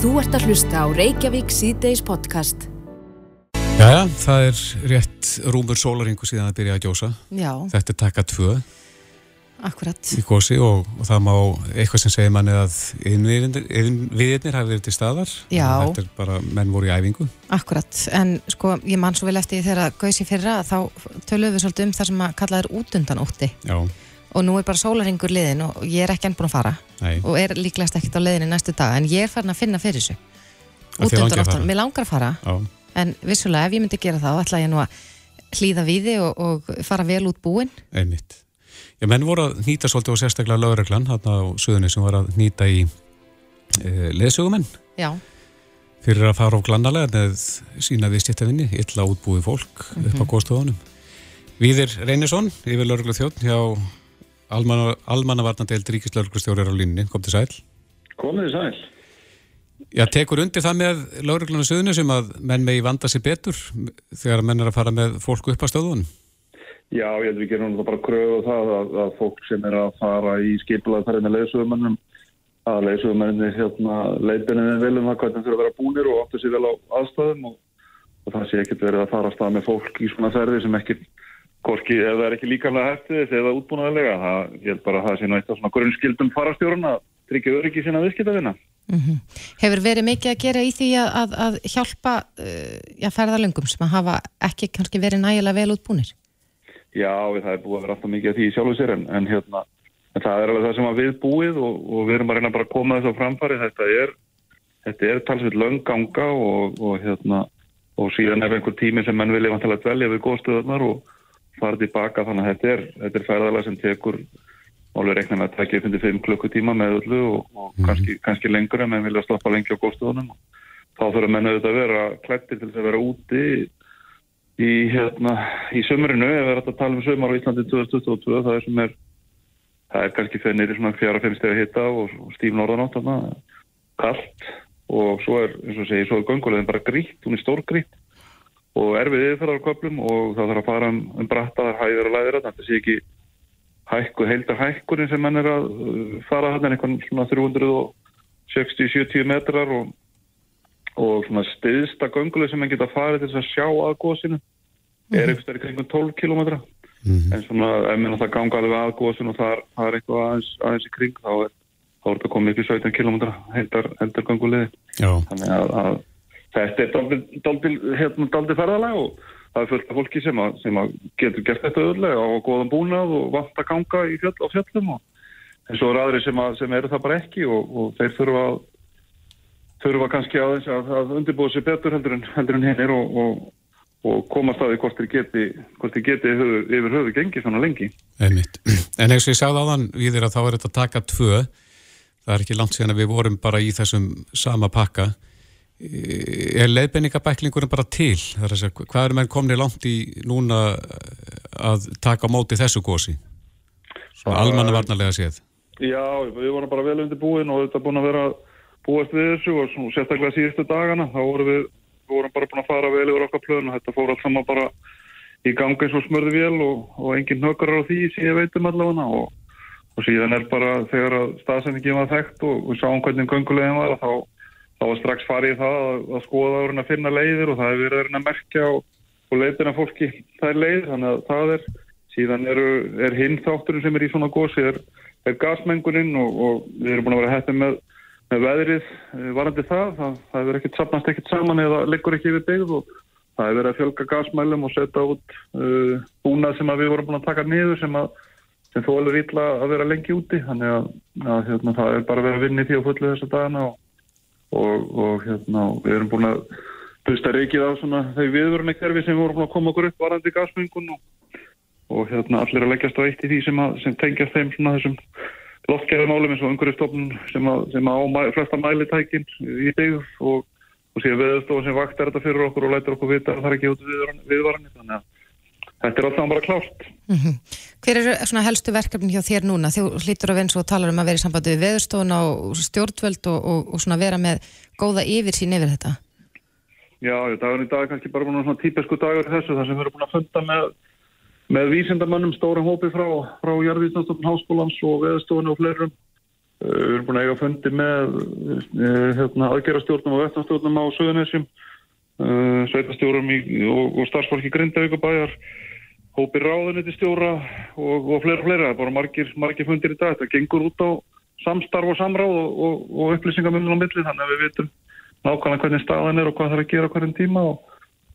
Þú ert að hlusta á Reykjavík síðdeis podcast. Jæja, það er rétt rúmur sólaringu síðan að byrja að gjósa. Já, Þetta er taka tvö akkurat. í gósi og, og það má eitthvað sem segir manni að viðirnir hafi verið til staðar. Já. Þetta er bara, menn voru í æfingu. Akkurat, en sko ég man svo vel eftir þegar gauðs í fyrra þá töluðum við svolítið um það sem að kalla er útundan ótti Já, og nú er bara sólaringur liðin og ég er ekki enn búin að fara. Nei. og er líklegast ekkert á liðinni næstu dag en ég er farin að finna fyrir þessu. Að óttan, fara? mér langar að fara. Já, en vissulega ef ég myndi gera það ætla ég nú að hlýða við þið og, og fara vel út búin einmitt. Já, menn voru að nýta svolítið og sérstaklega lögreglan hann á suðunni sem var að nýta í e, leðsögumenn Já, fyrir að fara á glannalega með sína viðstættavinni, illa útbúið fólk upp á góðstofunum. Víðir Reynisson, yfir lögreglu þjótt hjá almannavarnandeild ríkislögreglustjórar á línni, kom til sæl. Komið þið sæl. Já, tekur undir það með lögregluna suðunni sem að menn megi vanda sér betur þegar menn er að fara með fólk upp á stöðunum. Já, ég held við gerum bara kröfu á það að, að fólk sem er að fara í skipulega þar með leysugumennum að leysugumennir hérna leitinni vel um það hvernig þurfa að vera búnir og áttu sér vel á aðstæðum og, og það sé ekkert verið að fara að stað með fólk í svona ferði sem ekki Korki, ef það er ekki líkamlega hættið eða útbúnaðilega, það ég held bara að það sé eitt af svona grunnskildum farastjórun að tryggja öryggi sína viðskiptavina. mm hefur verið mikið að gera í því að, að, að hjálpa uh, ferðalöngum sem að hafa ekki kannski verið nægilega vel út búnir Já, það er búið að vera alltaf mikið af því sjálfu sér en, en hérna, en það er alveg það sem að við búið og, og við erum að reyna bara að koma þess á framfari, þetta er þetta er talsveit lönganga og, og hérna, og síðan er einhver tími sem menn vilja vantilega dvelja við góðstöðunar og fara tilbaka þannig að þetta er, þetta er ferðalega sem tekur alveg reikna með að tekja upp undir 5 klukkutíma með öllu og, og kannski, kannski lengur en menn vilja stoppa lengi á góðstöðunum og þá þurfa menn auðvitað að vera klættir til þess að vera úti í, hérna, í sömurinu, ef við erum að tala um sömur á Íslandi 2022, það er sem er það er kannski fyrir nýri svona fjara, fimm steg að hitta og, og stíf norðanátt kallt og svo er, eins og segi, svo er göngulegðin bara grýtt, hún er stór grýtt og erfið yfirferðar á köplum og það þarf að fara um, um brattaðar hæðir og læðir þetta sé ekki hækku, heildar hækkunin sem mann er að uh, fara hann einhvern svona 360-70 metrar og, og svona stiðsta gönguleg sem mann geta farið til þess að sjá að góðsinu er einhvers vegar í kringum 12 kilometra en svona ef minn að það ganga alveg að góðsinu og það, það er eitthvað aðeins, aðeins í kring þá er, þá er þetta komið í 17 kilometra heildar, heildar göngulegði Já, þannig að, að þetta er daldið, daldið, hérna, daldið ferðalag og það er fullt af fólki sem, að, sem að getur gert þetta öðlega og góðan búnað og vant að ganga fjöll, á fjöllum og en svo er aðri sem, að, sem eru það bara ekki og, og þeir þurfa að þurfa kannski aðeins að, undirbúa sér betur heldur en, en hinn er og, og, og komast að því hvort þeir geti, hvort þeir geti höfu, yfir höfu gengið svona lengi. einmitt. En eins og ég sagði áðan við þér að þá er þetta að taka tvö. Það er ekki langt síðan að við vorum bara í þessum sama pakka. Er leiðbenningabæklingurinn bara til? Er segja, hvað er menn komni langt í núna að taka á móti þessu gósi? Almanna varnarlega séð. Já, við vorum bara vel undir búin og þetta er búin að vera búast við þessu og svo, sérstaklega síðustu dagana þá vorum við, við vorum bara búin að fara vel yfir okkar plön og þetta fór allt saman bara í gangi eins og smörði vel og, og engin hökar á því sem ég veitum allavega og, og síðan er bara þegar að staðsendingin var þekkt og við sáum hvernig göngulegin var þá, þá var strax farið það að, að skoða að finna leiðir og það hefur verið að að merkja og, og leiðina fólki það er leið. Þannig að það er síðan eru, er hinn þátturinn sem er í svona gósi er, er gasmengunin og, og við erum búin að vera hætti með, með veðrið eh, varandi það, það, það hefur ekkert sapnast ekkert saman eða liggur ekki yfir byggð og það hefur verið að fjölga gasmælum og setja út uh, búnað sem að við vorum búin að taka niður sem að sem þólur ítla að vera lengi úti. Þannig að, að hérna, það er bara að vinna í því á fullu þessa dagana og, og, og hérna, við erum búin að busta reykið á svona þau viðvörunni kerfi sem vorum að koma okkur upp varandi gasmengun og, og hérna, allir að leggjast á eitt í því sem, að, sem tengjast þeim svona þessum loftgerðumálum eins og umhverjastofnun sem, að, sem á mæ, flesta mælitækin í byggð og, og síðan veðurstofa sem vaktar þetta fyrir okkur og lætur okkur vita að það er ekki út viðvaranir. Þannig að þetta er alltaf bara klárt. Mm Hver eru helstu verkefni hjá þér núna? Þú hlýtur að vera eins og talar um að vera í sambandi við veðurstofuna og stjórnvöld og, og, og vera með góða yfir sín yfir þetta. Já, dagun í dag er kannski bara svona típesku dagur þessu þar sem við erum búin að funda með, með vísindamönnum stórum hópi frá, frá Jörgvíðnastofn Háskólans og veðurstofunni og fleirum við erum búin að eiga fundi með uh, hérna, aðgerastjórnum og vettnastjórnum á Suðunessjum, sveitastjórum í, og, og starfsfólki Grindavíkubæjar, hópi ráðuniti stjóra og, og fleira og fleira. Bara margir, margir fundir í dag. Þetta gengur út á samstarf og samráð og, og upplýsingamundin á milli þannig að við vitum nákvæmlega hvernig staðan er og hvað það er að gera hverjum tíma og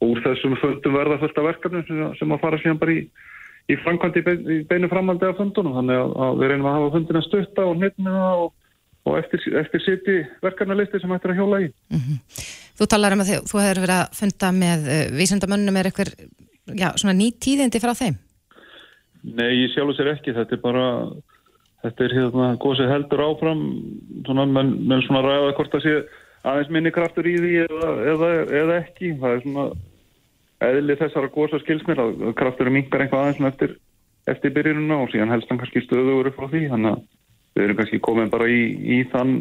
úr þessum fundum verða fullt af verkefnum sem, sem að fara síðan bara í, í framkvæmdi í, bein, í beinu framhaldi af fundunum þannig að, að við reynum að hafa fundina stutta og hnitmiða og, og eftir, eftir siti verkefnalisti sem ættir að hjóla í. Mm -hmm. Þú talar um að þið, þú hefur verið að funda með uh, vísendamönnum er eitthvað já, svona ný tíðindi frá þeim? Nei, ég sjálf sér ekki. Þetta er bara, þetta er hérna, góðsig heldur áfram, svona, menn, menn svona ræða hvort það sé aðeins minni kraftur í því eða, eða, eða ekki. Það er svona eðli þessara góðsa skilsmir að kraftur er mingar eitthvað aðeins eftir, eftir byrjununa og síðan helst hann kannski stöður frá því. Þannig að við erum kannski komin bara í, í þann,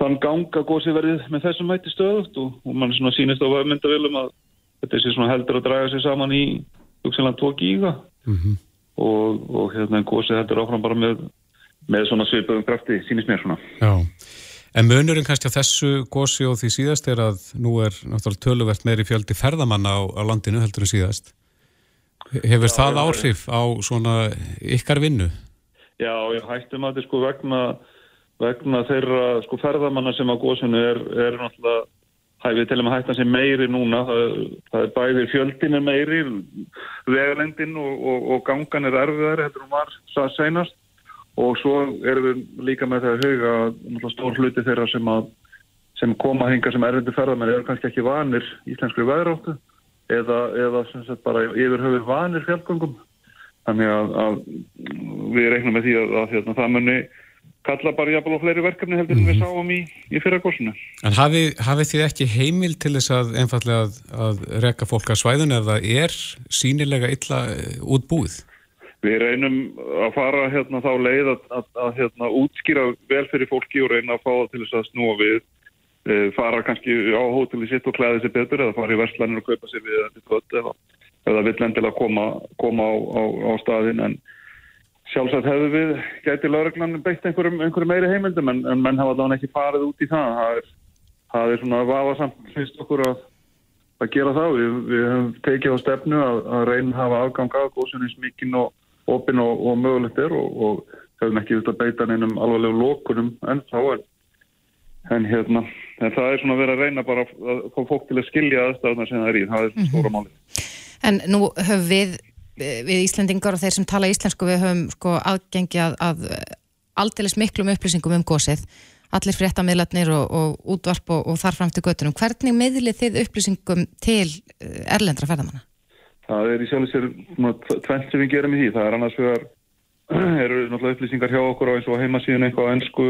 þann ganga góðsig verðið með þessum mæti stöðut og, og mann svona sínist á myndavilum að þetta er svona heldur að draga sér saman í hugsanlega tvo gíga mm -hmm. og, og hérna gósið heldur áfram bara með, með svona svipöðum krafti sínist mér svona. Já, en munurinn kannski á þessu gósi og því síðast er að nú er náttúrulega töluvert meiri fjöldi ferðamanna á, á landinu heldur en síðast. Hefur já, það áhrif á svona ykkar vinnu? Já, ég hættum að þetta sko vegna, vegna þeirra sko ferðamanna sem á gósinu er, er náttúrulega hæfið til að maður hætta sem meiri núna. Það, það er bæðið fjöldin er meiri vegalendin og, og, og gangan er erfiðar, þetta var það senast og svo erum við líka með það að huga stór hluti þeirra sem, að, sem koma hinga sem erfindi ferðamenn eru kannski ekki vanir íslenskri veðráttu eða, eða sagt, bara yfir höfur vanir fjallgöngum. Þannig að, að við reiknum með því að, að hérna, það munni kalla bara jafnvel á fleiri verkefni heldur en mm -hmm. við mhm. sáum í, í fyrrakosinu. En hafið hafi þið ekki heimil til þess að einfallega að, að reka fólk að svæðun eða er sínilega illa eh, útbúið? Við reynum að fara hérna þá leið að, að, að hérna, útskýra vel fyrir fólki og reyna að fá það til þess að snúa við e, fara kannski á hóteli sitt og klæði sér betur eða fara í verslanir og kaupa sér við eða, eða vill endilega koma, koma á, á, á staðin en Sjálfsagt hefðu við gæti lauruglan beitt einhverjum, einhverjum meiri heimildum en, en menn hafa þá ekki farið út í það. Það er, það er svona vafasamt finnst okkur að, að gera það. Við, við hefum tekið á stefnu að, að reyna að hafa afgang af góðsynins mikinn og opinn og, og mögulegt er og, og hefum ekki út að beita neinum alvarlegu lókunum en þá er en hérna, en það er svona verið að reyna bara að fólk til að skilja aðstæðuna sem það er í. Það er stóra mhm. máli. En nú höfum við við Íslandingar og þeir sem tala íslensku við höfum sko aðgengi að, að aldeilis miklum upplýsingum um gósið allir fréttamiðlarnir og, og útvarp og, og þarfram til göttunum. Hvernig miðlið þið upplýsingum til eh, erlendra ferðamanna? Það er í sjálf sér tvent sem við gerum í því. Það er annars vegar eru náttúrulega upplýsingar hjá okkur á eins og heimasíðun eitthvað á ennsku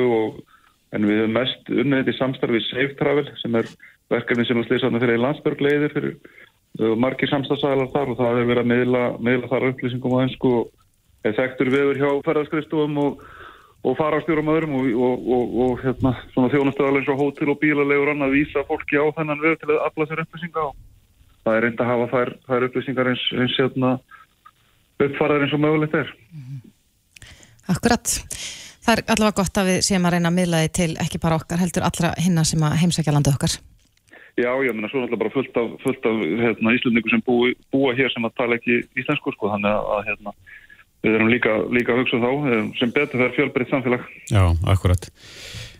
en við höfum mest unnið þetta í samstarfið Safe Travel sem er verkefni sem við slýsaðum fyrir landsbörg leiðir fyrir margir samstagsælar þar og það hefur verið að meðla, meðla þar upplýsingum á einsku og þekktur viður hjá ferðarskristum og, og farastjórum öðrum og, og, og hérna, svona þjónastöðal eins og hótel og bílalegur að vísa fólki á þennan við til að afla sér upplýsinga og það er reynd að hafa þær, þær upplýsingar eins, eins hérna, uppfarðar eins og mögulegt er. Akkurat. Það er allavega gott að við séum að reyna að miðla þið til ekki bara okkar heldur allra hinna sem að heimsækja landu okkar. Já, ég meina, svo er alltaf bara fullt af, fullt af hérna, íslendingu sem búi, búa hér sem að tala ekki íslensku, sko, þannig að hérna, við erum líka, líka að hugsa um þá eh, sem betur er fjölbreytt samfélag. Já, akkurat.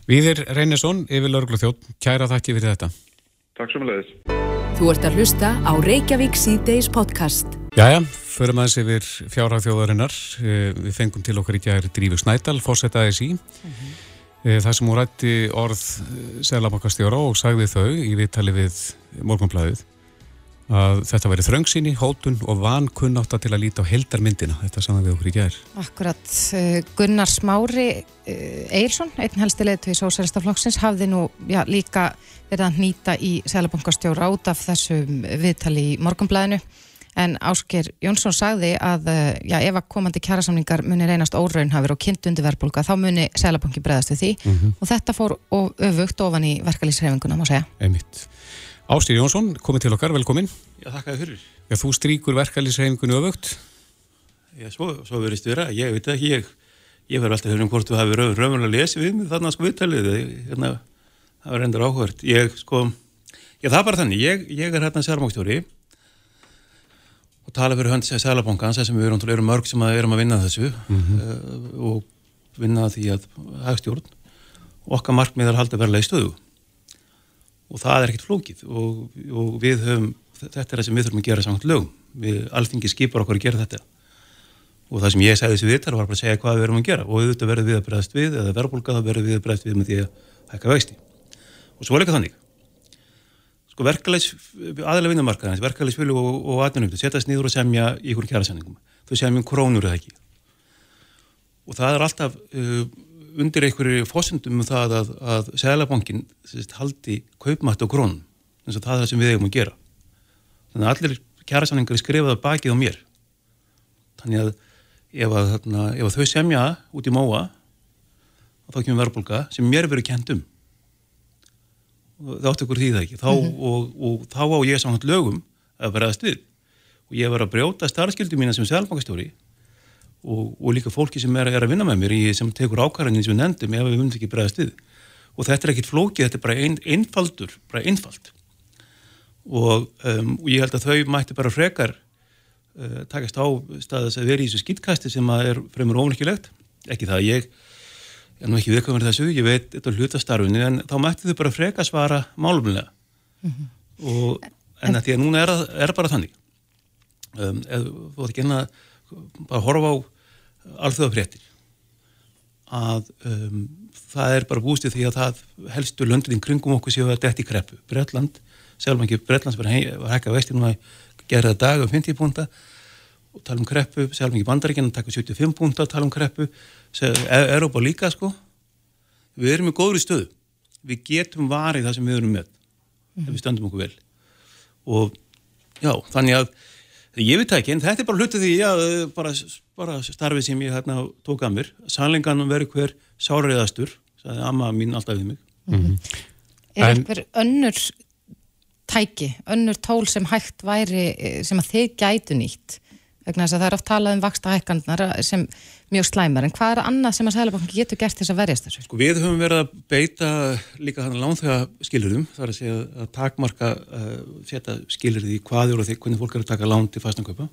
Víðir Reynesson, yfir Lörglu þjótt, kæra þakki fyrir þetta. Takk sem leðis. Þú ert að hlusta á Reykjavík C-Days podcast. Jæja, förum aðeins yfir fjárhagþjóðarinnar. Eh, við fengum til okkar í gæri Drífi Snædal, fórsetaðis í. Mm -hmm. Eh, það sem hún rætti orð eh, Sælabankastjóra og sagði þau í viðtali við morgunblæðið að þetta væri þröngsýni, hótun og vankunnáta til að líta á heldarmyndina þetta saman við okkur í gerð. Akkurat eh, Gunnar Smári Eirsson, einn helstilegð til Sósælstaflokksins hafði nú já, líka verið að nýta í Sælabankastjóra át af þessum viðtali í morgunblæðinu en Ásker Jónsson sagði að eh, já, ef að komandi kjærasamningar muni reynast óraunhafur og kynnt undir verðbólka þá muni selabanki bregðast við því mm -hmm. og þetta fór öfugt ofan í verkalýsreifinguna má segja. Einmitt. Ásker Jónsson, komið til okkar, velkomin. Já, þakka þið fyrir. Já, þú stríkur verkalýsreifingunni öfugt. Já, svo, svo verist vera, ég veit ekki, ég, ég verði alltaf höfum hvort þú hafi raunverulega lesið við mig þarna sko viðtalið hérna, það var endur áhvert ég sko, ég það er bara þannig ég, ég er hérna sérmákstjóri og tala fyrir hönd sælabónkans þessum við erum, erum mörg sem að erum að vinna þessu mm -hmm. uh, og vinna því að hagstjórn okkar markmiðar halda verðlega í stöðu. Og það er ekkert flókið og, og við höfum þetta er það sem við þurfum að gera samt lögum. Við alþingi skipar okkur að gera þetta. Og það sem ég segði þessi viðtar var bara að segja hvað við erum að gera. Og auðvitað verður við að bregðast við eða verðbólka þá verður við að bregðast við með því að hækka vexti. Og svo er líka þannig sko verkefælis aðalega vinnumarkaðans, verkefælisfjölu og, og atvinnumtu setjast nýður og semja í ykkur kjærasenningum þau semjum um krónur eða ekki. Og það er alltaf uh, undir einhverju fósundum um það að, að seglabankin haldi kaupmætt á krónun eins og það er það sem við eigum að gera. Þannig að allir kjærasenningar er skrifað bakið á mér. Þannig að ef, að, þarna, ef að þau semja út í móa þá kemur verðbólka sem mér verið kent um það átti okkur því það ekki þá, mm -hmm. og, og þá á ég samt lögum að verðast við. Og ég var að brjóta starfskildu mína sem selbankastjóri og, og líka fólki sem er, er að vinna með mér í, sem tekur ákvarðaninn sem við nefndum ef við vundum ekki bregðast við. Og þetta er ekkit flókið, þetta er bara ein, einfaldur bara einfald og, um, og ég held að þau mætti bara frekar uh, takast á staðis að vera í þessu skýtkasti sem er fremur ónækilegt ekki það ég er nú ekki viðkvæmur þessu, ég veit þetta hlutastarfinu en þá mætti þau bara freka svara málumlega mm -hmm. og en að því að núna er, er bara þannig. Um, eða þú ætti ekki enna bara horfa á alþjóðafréttir að um, það er bara bústið því að það helstu löndin kringum okkur séu að þetta er kreppu. Breitland, sjálf ekki Breitlands var, hekka veistir núna gera það dag um 50 púnta og tala um kreppu, sjálf ekki bandaríkina taka 75 púnta og tala um kreppu Európa e- líka sko. Við erum í góðri stöðu. Við getum varið það sem við erum með mm. ef við stöndum okkur vel. Og já, þannig að ég veit ekki, en þetta er bara hlutið því að bara, bara starfið sem ég hérna tók að mér, sannleikanum verið hver sáriðastur, sagði amma mín alltaf við mig. Mm -hmm. Er einhver önnur tæki, önnur tól sem hægt væri sem að þið gætu nýtt vegna þess að það er oft talað um vaksta hækkanar sem mjög slæmar, en hvað er annað sem að Sælabankin getur gert þess að verjast þessu? Sko við höfum verið að beita líka hann lánþega skilurum, það er að segja að takmarka, uh, setja skilurði í hvaður og því hvernig fólk eru að taka lán til fastanköpa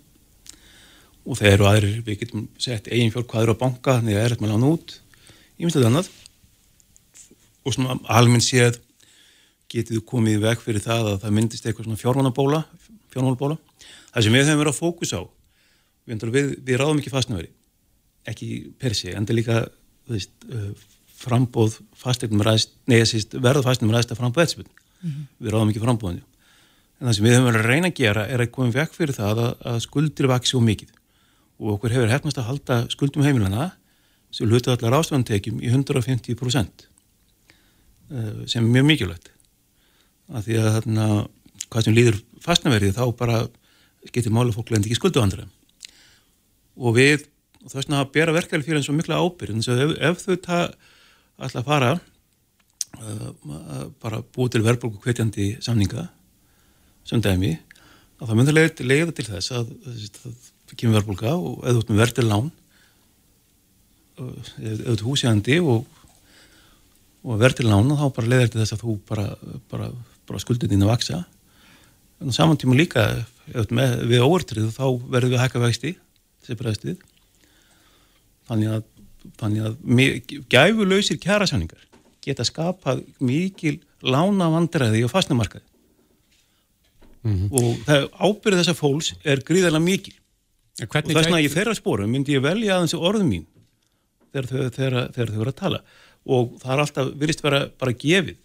og þeir eru aðrir, við getum sett eigin fjórn hvaður á banka, þannig að það er eitthvað lán út, ég myndi þetta annað og svona almenn séð getið komið veg fyrir það að það myndist eitthvað svona fjármánabóla, fjármánabóla. Við við, ráðum ekki fastnaveri, ekki per se, en það er líka veist, uh, frambóð fastegnum ræðst, neða síst verða fastegnum ræðst að frambóð eðspil. Mm -hmm. Við ráðum ekki frambóðinu. En það sem við höfum verið að reyna að gera er að koma veg fyrir það að, að skuldir vaksi og mikið. Og okkur hefur hefnast að halda skuldum heimilana sem hlutu allar ástofantekjum í 150% uh, sem er mjög mikilvægt að því að þarna, hvað sem líður fastnaverið þá bara getur mála fólk lendi ekki skuldu andra og við, og þess að bera verkefæli fyrir eins og mikla ábyrg en ef, ef þau ta, alltaf fara uh, bara búið til verðbólku hvetjandi samninga sem dæmi að það myndir leiða til þess að það kemur verðbólka og eða út með verðtil lán eða út húsjandi og, og verðtil lán og þá bara leiðir til þess að þú bara, bara bara skuldin þín að vaksa en saman tíma líka með, við óvertrið þá verðum við að hækka vexti þessi bregðstið þannig að, þannig að gæfulöysir kjærasáningar geta skapað mikil lána vandræði og fastnamarkaði mm -hmm. og það ábyrðið þessa fólks er gríðarlega mikil og þess vegna í þeirra spórum myndi ég velja aðeins orðum mín þegar þau eru að tala og það er alltaf, virðist vera bara gefið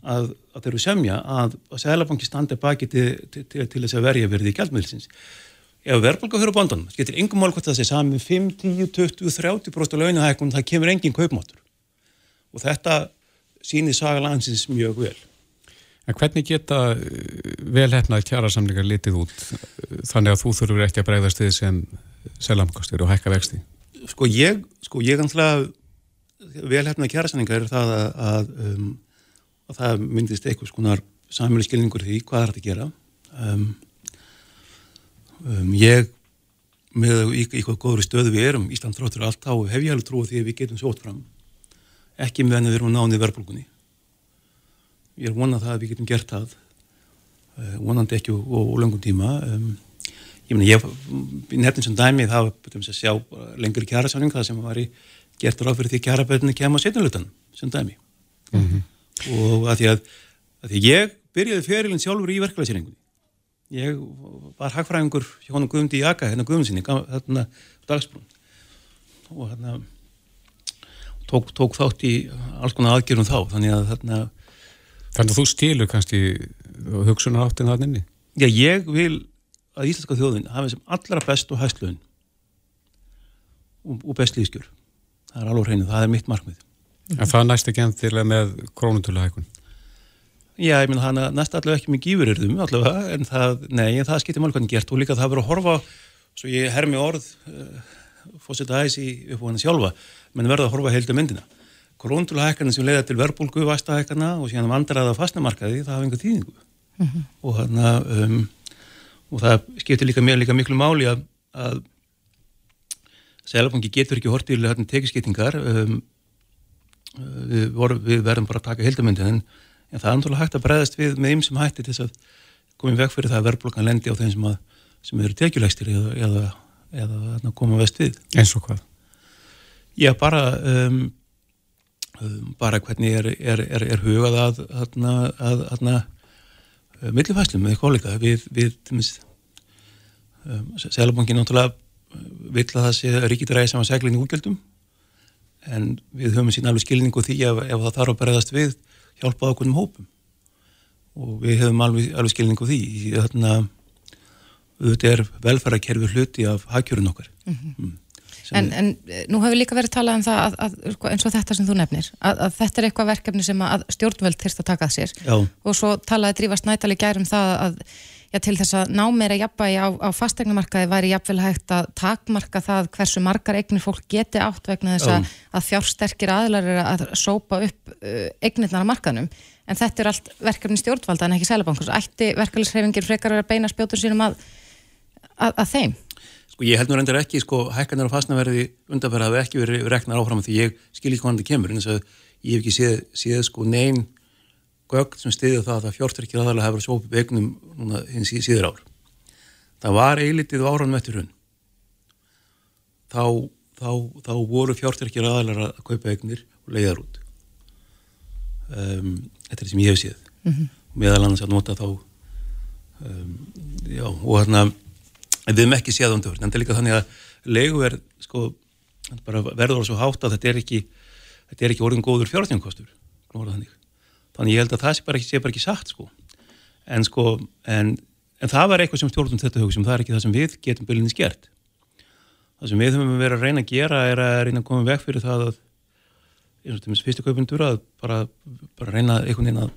að, að þeir eru semja að, að Sælabanki standi baki til, til, til, til þess að verja verði í gældmiðlisins. Ef verðbólka fyrir bandunum, það getur yngum mál hvort það sé sami 5, 10, 20, 30% launahækun, það kemur engin kaupmáttur. Og þetta sýnir saga landsins mjög vel. En hvernig geta eh, velhæfnað kjærasamlingar litið út þannig að þú þurfur ekki að bregðast þið sem selamakastur og hækka vexti? Sko ég, sko ég ganlega velhæfnað kjærasamlingar er það að, að um, og það myndist eitthvað skonar samfélag skilningur því hvað er þetta að gera um, um, ég með í, í hvað góður stöðu við erum Ísland þráttur allt á hef ég alveg trúið því að við getum sótt fram. Ekki með henni við erum nánið verðbólgunni. Ég er vonað það að við getum gert það uh, vonandi ekki og, og, og langum tíma. Um, ég meina ég nefnum sem dæmi það var að sjá lengri kjærasáning það sem var í gert ráð fyrir því kjæraböðinu kemur að setjanlutan sem dæmi. Mm -hmm. og að því að, að því ég byrjaði ferilinn sjálfur í verkefæðsýringunni ég var hagfræðingur hjá honum Guðmundi í Aka, hérna Guðmundsinni hérna dagsbrún og hérna tók, tók þátt í alls konar aðgerðum þá þannig að hérna Þannig að þú stílu kannski hugsunar áttin það nynni? Já, ég vil að Íslandska þjóðin hafi sem allra best og hæstlöðin og, og best lífskjör það er alveg hreinu, það er mitt markmið En það næst ekki enn til með krónutöluhækun? Já, ég minna það næst allavega ekki með gífurirðum allavega, en það, nei, en það skiptir mál hvernig gert. Og líka það verður að horfa svo ég hermi orð uh, fósita aðeins í uppváðan sjálfa menn verður að horfa heildu myndina. Krónutöluhækana sem leiða til verbulgu, vastahækana og síðan vandraða fastnamarkaði, það hafa einhver þýðingu. Mm -hmm. og að um, og það skiptir líka, líka miklu máli að, að Sælabanki getur ekki hort til tekiskiptingar um, við, við verðum bara að taka heldamöndin en, en það er náttúrulega hægt að breyðast við með sem hætti til þess að komið vekk fyrir það að verðblokkan lendi á þeim sem, að, sem eru tekjulegstir eða, eða, eða koma vest við. Eins og hvað? Já, bara um, um, bara hvernig er, er, er, er hugað að, að, að, að Eh, millifæslum með kollega við, við um, Sælabankin náttúrulega vill að það sé að segla inn í útgjöldum. En við höfum sín alveg skilningu því ef, ef það þarf að berðast við hjálpað okkur um hópum og við höfum alveg, alveg skilningu því þannig að þetta er velfærakerfi hluti af hagkjörun okkar mm -hmm. mm. En, en nú hefur líka verið talað um það að, að, sko, eins og þetta sem þú nefnir, að, að þetta er eitthvað verkefni sem að stjórnvöld þurft að taka að sér Já. og svo talaði Drífars Nætali gærum það að já, til þess að ná meira jafnbægi á, á fastegnumarkaði væri jafnvel hægt að takmarka það hversu margar eignir fólk geti átt vegna þess að, að fjársterkir aðlar er að sópa upp uh, eignirnar á markaðnum en þetta er allt verkefni stjórnvalda en ekki sælabankurs. Ætti verkefnisreifingir frekar að beina spjótur sínum að þeim? Sko ég held nú reyndar ekki, sko, hækkanir á fastnaverði undanferð hafi ekki verið reknar áfram því ég skil ekki hvernig það kemur, en þess að ég hef ekki séð, séð sko neyn gögn sem stiði það að fjórtverkir aðalega hefur sópið begnum núna hins í síður ár. Það var eilitið áranum eftir hún. Þá, þá, þá voru fjórtverkir aðalega að kaupa egnir og leiðar út. Um, þetta er sem ég hef séð. Mm -hmm. Meðal annars að nota þá um, já, og hérna við hefum ekki séð undir en það er líka þannig að leigu er sko, verður svo hátt að þetta er ekki þetta er ekki orðin góður fjárhættingkostur þannig. Þannig ég held að það sé bara ekki, sé bara ekki sagt sko. en sko en, en það var eitthvað sem stjórnum þetta hugum það er ekki það sem við getum byrjunins gert. Það sem við höfum verið að reyna að gera er að reyna að koma vekk fyrir það að eins og þess fyrstu kaupundur að bara, bara reyna einhvern veginn að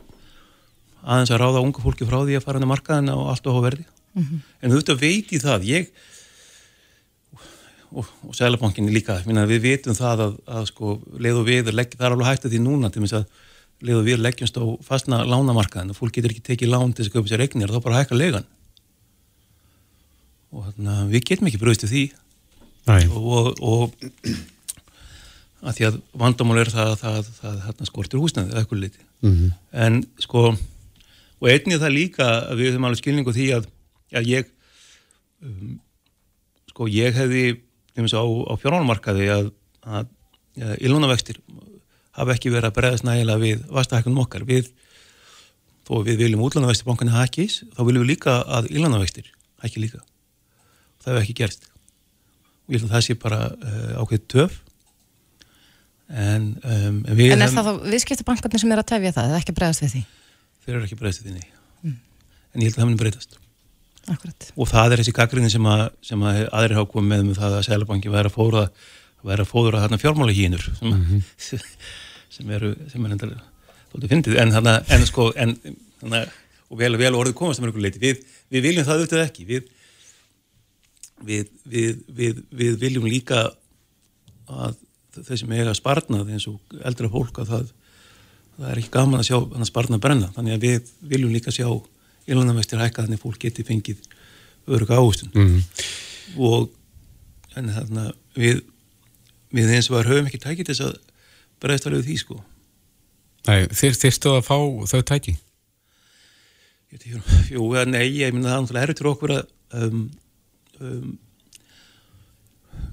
aðeins að ráða unga fólki frá því að fara inn á markaðina og allt á hóverði mm -hmm. en þú veist að veit í það. Ég og, og Sælabankinni líka. Við veitum það að, að sko, leið og við legg, það er alveg hægt að því núna til að leið og við leggjumst á fastna lánamarkaðin og fólk getur ekki tekið lán til þess að köpa sér eignir þá bara hækka legan og þannig að við getum ekki bröðstu því. Og, og, og að því að vandamál er það að það, skortir húsnaði eitthvað liti mm -hmm. en sko og einnig það líka að við höfum alveg skilningu því að að ég um, sko ég hefði á, á fjármálumarkaði að, að, að ílunavextir hafa ekki verið að bregðast nægilega við vastahækkunum okkar við, þó við viljum útlunavextir bankunni hækkis, þá viljum við líka að ílunavextir hækki líka það hefur ekki gerst og ég held að það sé bara uh, ákveð töf en um, En er það þá viðskiptabankarnir sem er að tefja það eða ekki bregðast við því? Þeir eru ekki bregðast við því mm. en ég held að það mun breytast Akkurat. og það er þessi gaggrinni sem, sem að aðri hafa komið með með það að Sælabanki væri að að fóra þarna fjármála hínur sem, mm -hmm. sem eru sem er endal fyndið. En þarna en sko en, þarna, og vel, vel orðið komast um einhverju leiti við, við viljum það auðvitað ekki. Við, við, við viljum líka að þau sem eiga sparnað eins og eldra fólk að það, það er ekki gaman að sjá sparnað brenna. Þannig að við viljum líka sjá ílunarvextir hækka þannig að fólk geti fengið öruga áhustun mm -hmm. og en þarna við, við eins og var höfum ekki tækið þess að bregðast alveg því sko. Nei, þyr, þyrstu að fá þau tæki? Jú, nei, ég minna það er til okkur að um, um,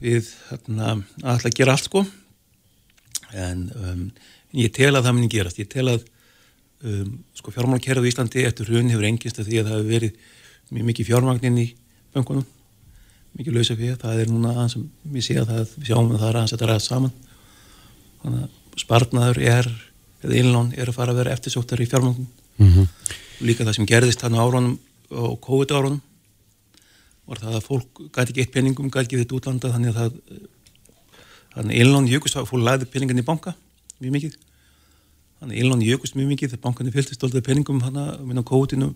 við hérna, alltaf gera allt sko. En um, ég tel að það muni gerast, ég tel að um, sko fjármálkerðu í Íslandi eftir hrun hefur engist að því að það hefur verið mjög mikið fjármagninn í böngunum mikið lausa fyrir, það er núna aðeins sem við séum að það, við sjáum að það er aðeins að þetta ræða saman. Þannig að spartnaður er eða innlán er að fara að vera eftirsóttar í fjármögnum mm -hmm. líka það sem gerðist hann á árunum og COVID árunum var það að fólk gæti ekki eitt peningum, gæti ekki þetta útlanda þannig að það innlán jökust að fólk læði peningin í banka mjög mikið þannig að innlán jökust mjög mikið þegar bankan er fylgst stóltið peningum hann að minna COVID-inu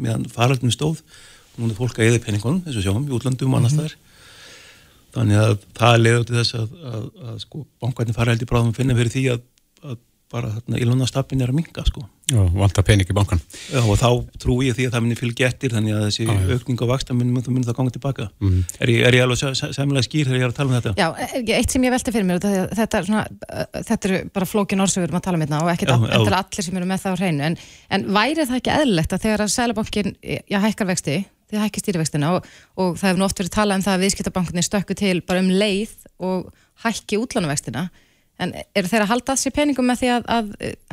meðan faraldinu stóð og núna fólk að eða peningunum eins og sjáum í útlandum og annars mm -hmm. þar þannig að það leður til þess að, að, að sko, bankarnir fara held í bráðum að finna fyrir því að, að bara þarna í lónastappin er að minga sko. Já, vantar pening í bankan. Já, og þá trú ég því að það munir fylgja eftir þannig að þessi ah, aukning á vaksta munir mun það ganga tilbaka. Mm. Er, ég, er ég alveg sæmilega skýr þegar ég er að tala um þetta? Já, eitt sem ég velti fyrir mér, þetta er, svona, þetta er bara flókin orðsögur um að tala um þetta og ekkert all, allir sem eru með það á hreinu, en, en væri það ekki eðlilegt að þegar að Því hækkar stýrivextina og, og það hefur nú oft verið talað um það að viðskiptabankinni stökku til bara um leið og hækki útlánuvextina En er þeir að halda þessi peningum með því að, að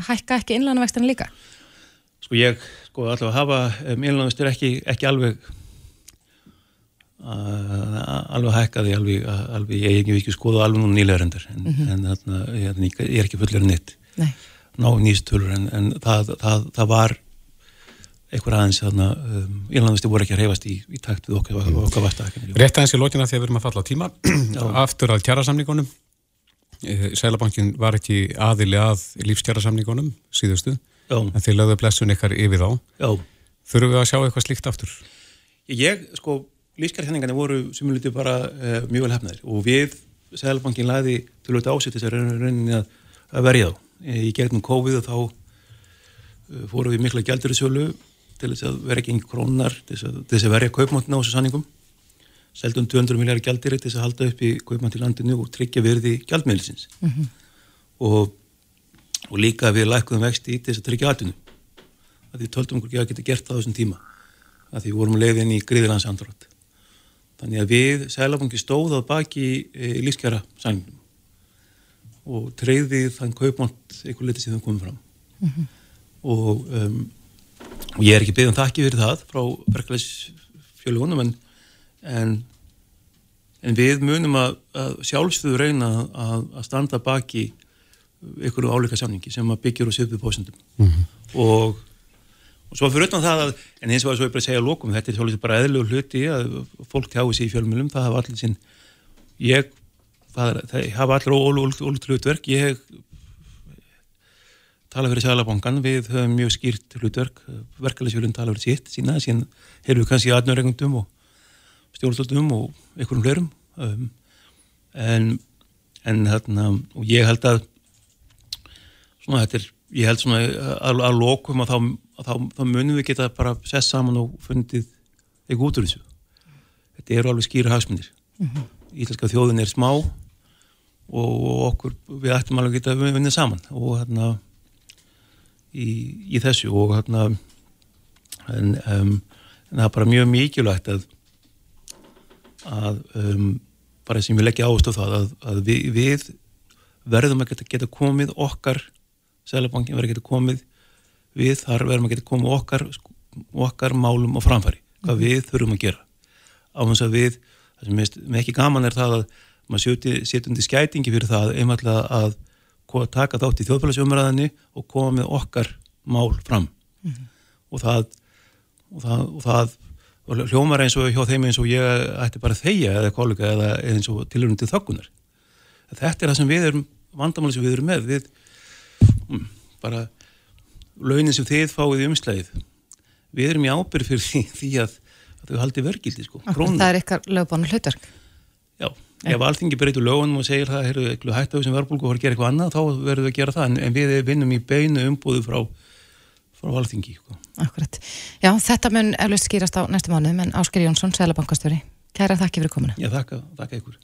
hækka ekki innlánavextina líka? Sko ég, sko allavega hafa um, innlánavextir ekki, ekki alveg uh, alveg hækkaði alveg, alveg, ég hef ekki skoðað alveg núna nýlega reyndar en, mm -hmm. en þarna, ég, ég er ekki fullir nitt ná nýstölur en, en það, það, það var einhver aðeins þarna um, innlánavextir voru ekki að reyfast í, í takt við okkar, okkar vasta Rétt aðeins í lókina þegar við erum að falla á tíma aftur að kjara samningunum Eh, Sælabankin var ekki aðili að lífstjárarsamningunum síðustu Já. en þeir lögðu blessun ykkar yfir þá Já. þurfum við að sjá eitthvað slíkt aftur? Ég, sko, lífstjárarsamningarnir voru sem við lutum bara uh, mjög vel hefnaðir og við, Sælabankin laði til að ásett þess að rauninni að, að verja þá. Í gegnum COVID og þá uh, fórum við mikla gældur í sjölu til þess að vera ekki einhver krónar til þess að verja kaupmáttna á þessu sanningum seldum 200 miljar gældir til þess að halda upp í kaupmann til landinu og tryggja verði gældmiðlisins mm -hmm. og, og líka við lækuðum vexti til þess að tryggja atvinnu. Að því töldum okkur ekki að geta gert það á þessum tíma. Að því vorum leiðin í griðilandsandrótt þannig að við sælabangi stóðað baki e, lífskjara sæningum og treyði þann kaupmann eitthvað litið sem það komið fram. Mm -hmm. og, um, og ég er ekki beðan þakki fyrir það frá verkefælisfjölugunum en en, en við munum að, að sjálfstöðu reyna að, að standa baki ykkur áleika samningi sem að byggjur og sjöfðu pósundum mm -hmm. og, og svo fyrir utan það að, en eins og að svo ég bara segja lókum, þetta er svolítið bara eðlug hluti að fólk tjáu sér í fjölmjölum, það hafa allir sín ég, það, það hafa allir ólút hlutverk, ég tala fyrir Sælabankan, við höfum mjög skýrt hlutverk, verkefælisfjölun tala fyrir sitt sína, síðan erum við kannski aðnöðregundum og stjórnvöldum og einhverjum fleirum. Um, en, en hérna, og ég held að svona þetta er, ég held svona að, að lokum að þá, að þá, þá munum við geta bara sess saman og fundið eitthvað út úr þessu. Þetta eru alveg skýra hagsmunir. Mm -hmm. Íslenska þjóðin er smá og okkur, við ættum alveg geta vinnið saman. Og hérna í, í þessu og hérna en, um, en það er bara mjög mikilvægt að að um, bara sem ég leggja ást á það að, að við, við verðum að geta, geta komið okkar Sælabankin verður að geta komið við þar verðum að geta komið okkar okkar málum og framfæri hvað mm. við þurfum að gera á þess að við, það sem er ekki gaman er það að maður setjum til skætingi fyrir það einmallega að taka þátt í þjóðfélagsumræðinni og koma með okkar mál fram. Mm. og það og það, og það og hljómar eins og hjá þeim eins og ég ætti bara þeia eða kollega eða eins og tilhörnum til þökkunar þetta er það sem við erum vandamáli sem við erum með. Við um, bara launin sem þið fáið í umslæðið við erum í ábyrg fyrir því, því að, að þau haldi vergildi sko, það er eitthvað lögbánu hlutverk. Já, ef alltingi breytur lögunum og segir það, heyrðu, hættu þessum verðbólku og har að gera eitthvað annað, þá verður við að gera það en, en við vinnum í beinu umbúðu frá frá valþingi. Sko. Akkurat. Já, þetta mun eflust skýrast á næstu mánuðum en Ásker Jónsson, Sælabankastjóri, Kæra þakki fyrir komuna. Já, þakka, þakka ykkur.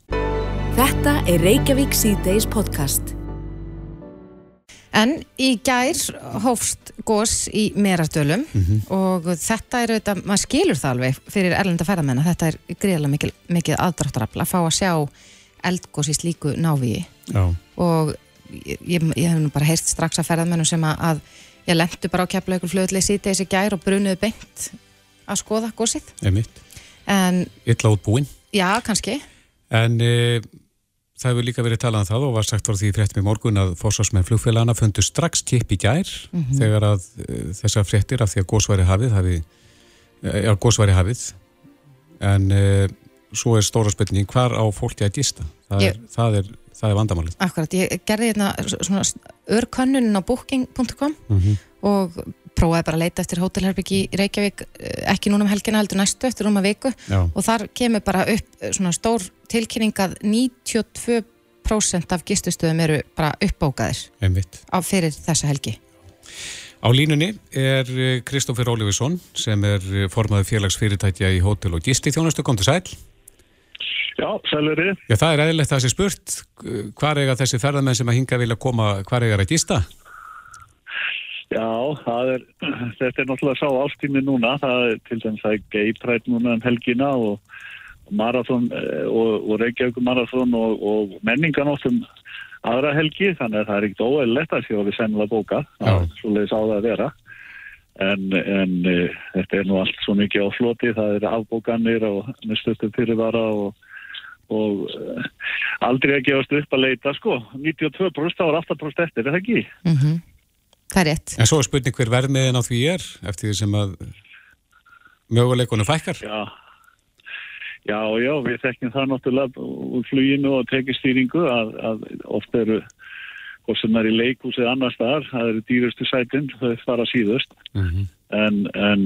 Þetta er Reykjavík C-Days podcast. En í gær hófst gós í Merardölum og þetta er auðvitað, maður skilur það alveg fyrir erlenda ferðamenn að þetta er greiðlega mikil, mikið aðdráttarafl að fá að sjá eldgós í slíku návíi Já, og ég, ég, ég hef nú bara heyrst strax að ferðamennum sem að, að ég lendu bara á keflaugur fljóðlega síti þessi gær og brunuðu beint að skoða gósið einmitt. en Illa útbúin. já, kannski. En e, það hefur líka verið talað um það og var sagt því í fréttum í morgun að fórsvarsmenn flugfélagana fundu strax tipp í gær þegar að e, þessar fréttir af því að gósværi hafið hafi, e, já, gósværi hafið. En e, svo er stóra spurning hvar á fólki að gista? Það er, Ég- það er, það er vandamálið. Akkurat, ég gerði hérna svona örkönnunin á booking.com og prófaði bara að leita eftir hótelherbyggi í Reykjavík eh, ekki núna um helgina heldur næstu eftir rúma viku Já. og þar kemur bara upp eh, svona stór tilkynning að 92% af gistustöðum eru bara uppbókaðir einmitt. á fyrir þessa helgi. Á línunni er eh, Kristófur Óliðsson sem er formaður félagsfyrirtækja í hótel og gisti þjónustu, kom til sæl Já, sælveri. Já, það er eðlilegt að þessi spurt hvar eiga þessi ferðamenn sem að hinga vilja koma, hvar eiga að gista? Já, það er, þetta er náttúrulega sá ástími núna. Það er til dæmis að geitrætt núna um helgina og marathon eh, og, og Reykjavík marathon og, og menninganóttum aðra helgi. Þannig að það er ekkert óeðlegt að við sennilega bóka. Það er svoleiðis á það að vera. En, en uh, þetta er nú allt svo mikið á floti. Það er afbókanir og nýstöftum fyrirvara og og uh, aldrei að gefast upp að leita sko, 92% þá er 8% eftir, er það ekki? Mm Það er rétt. En svo er spurning hver verðmiðin á því er eftir því sem að möguleikunum fækkar. Já, já, já, við þekkjum það náttúrulega úr fluginu og tekistýringu að, að oft eru hvort sem er í leikhús eða annar staðar, það eru dýrustu sætin, þau fara síðust Mm en, en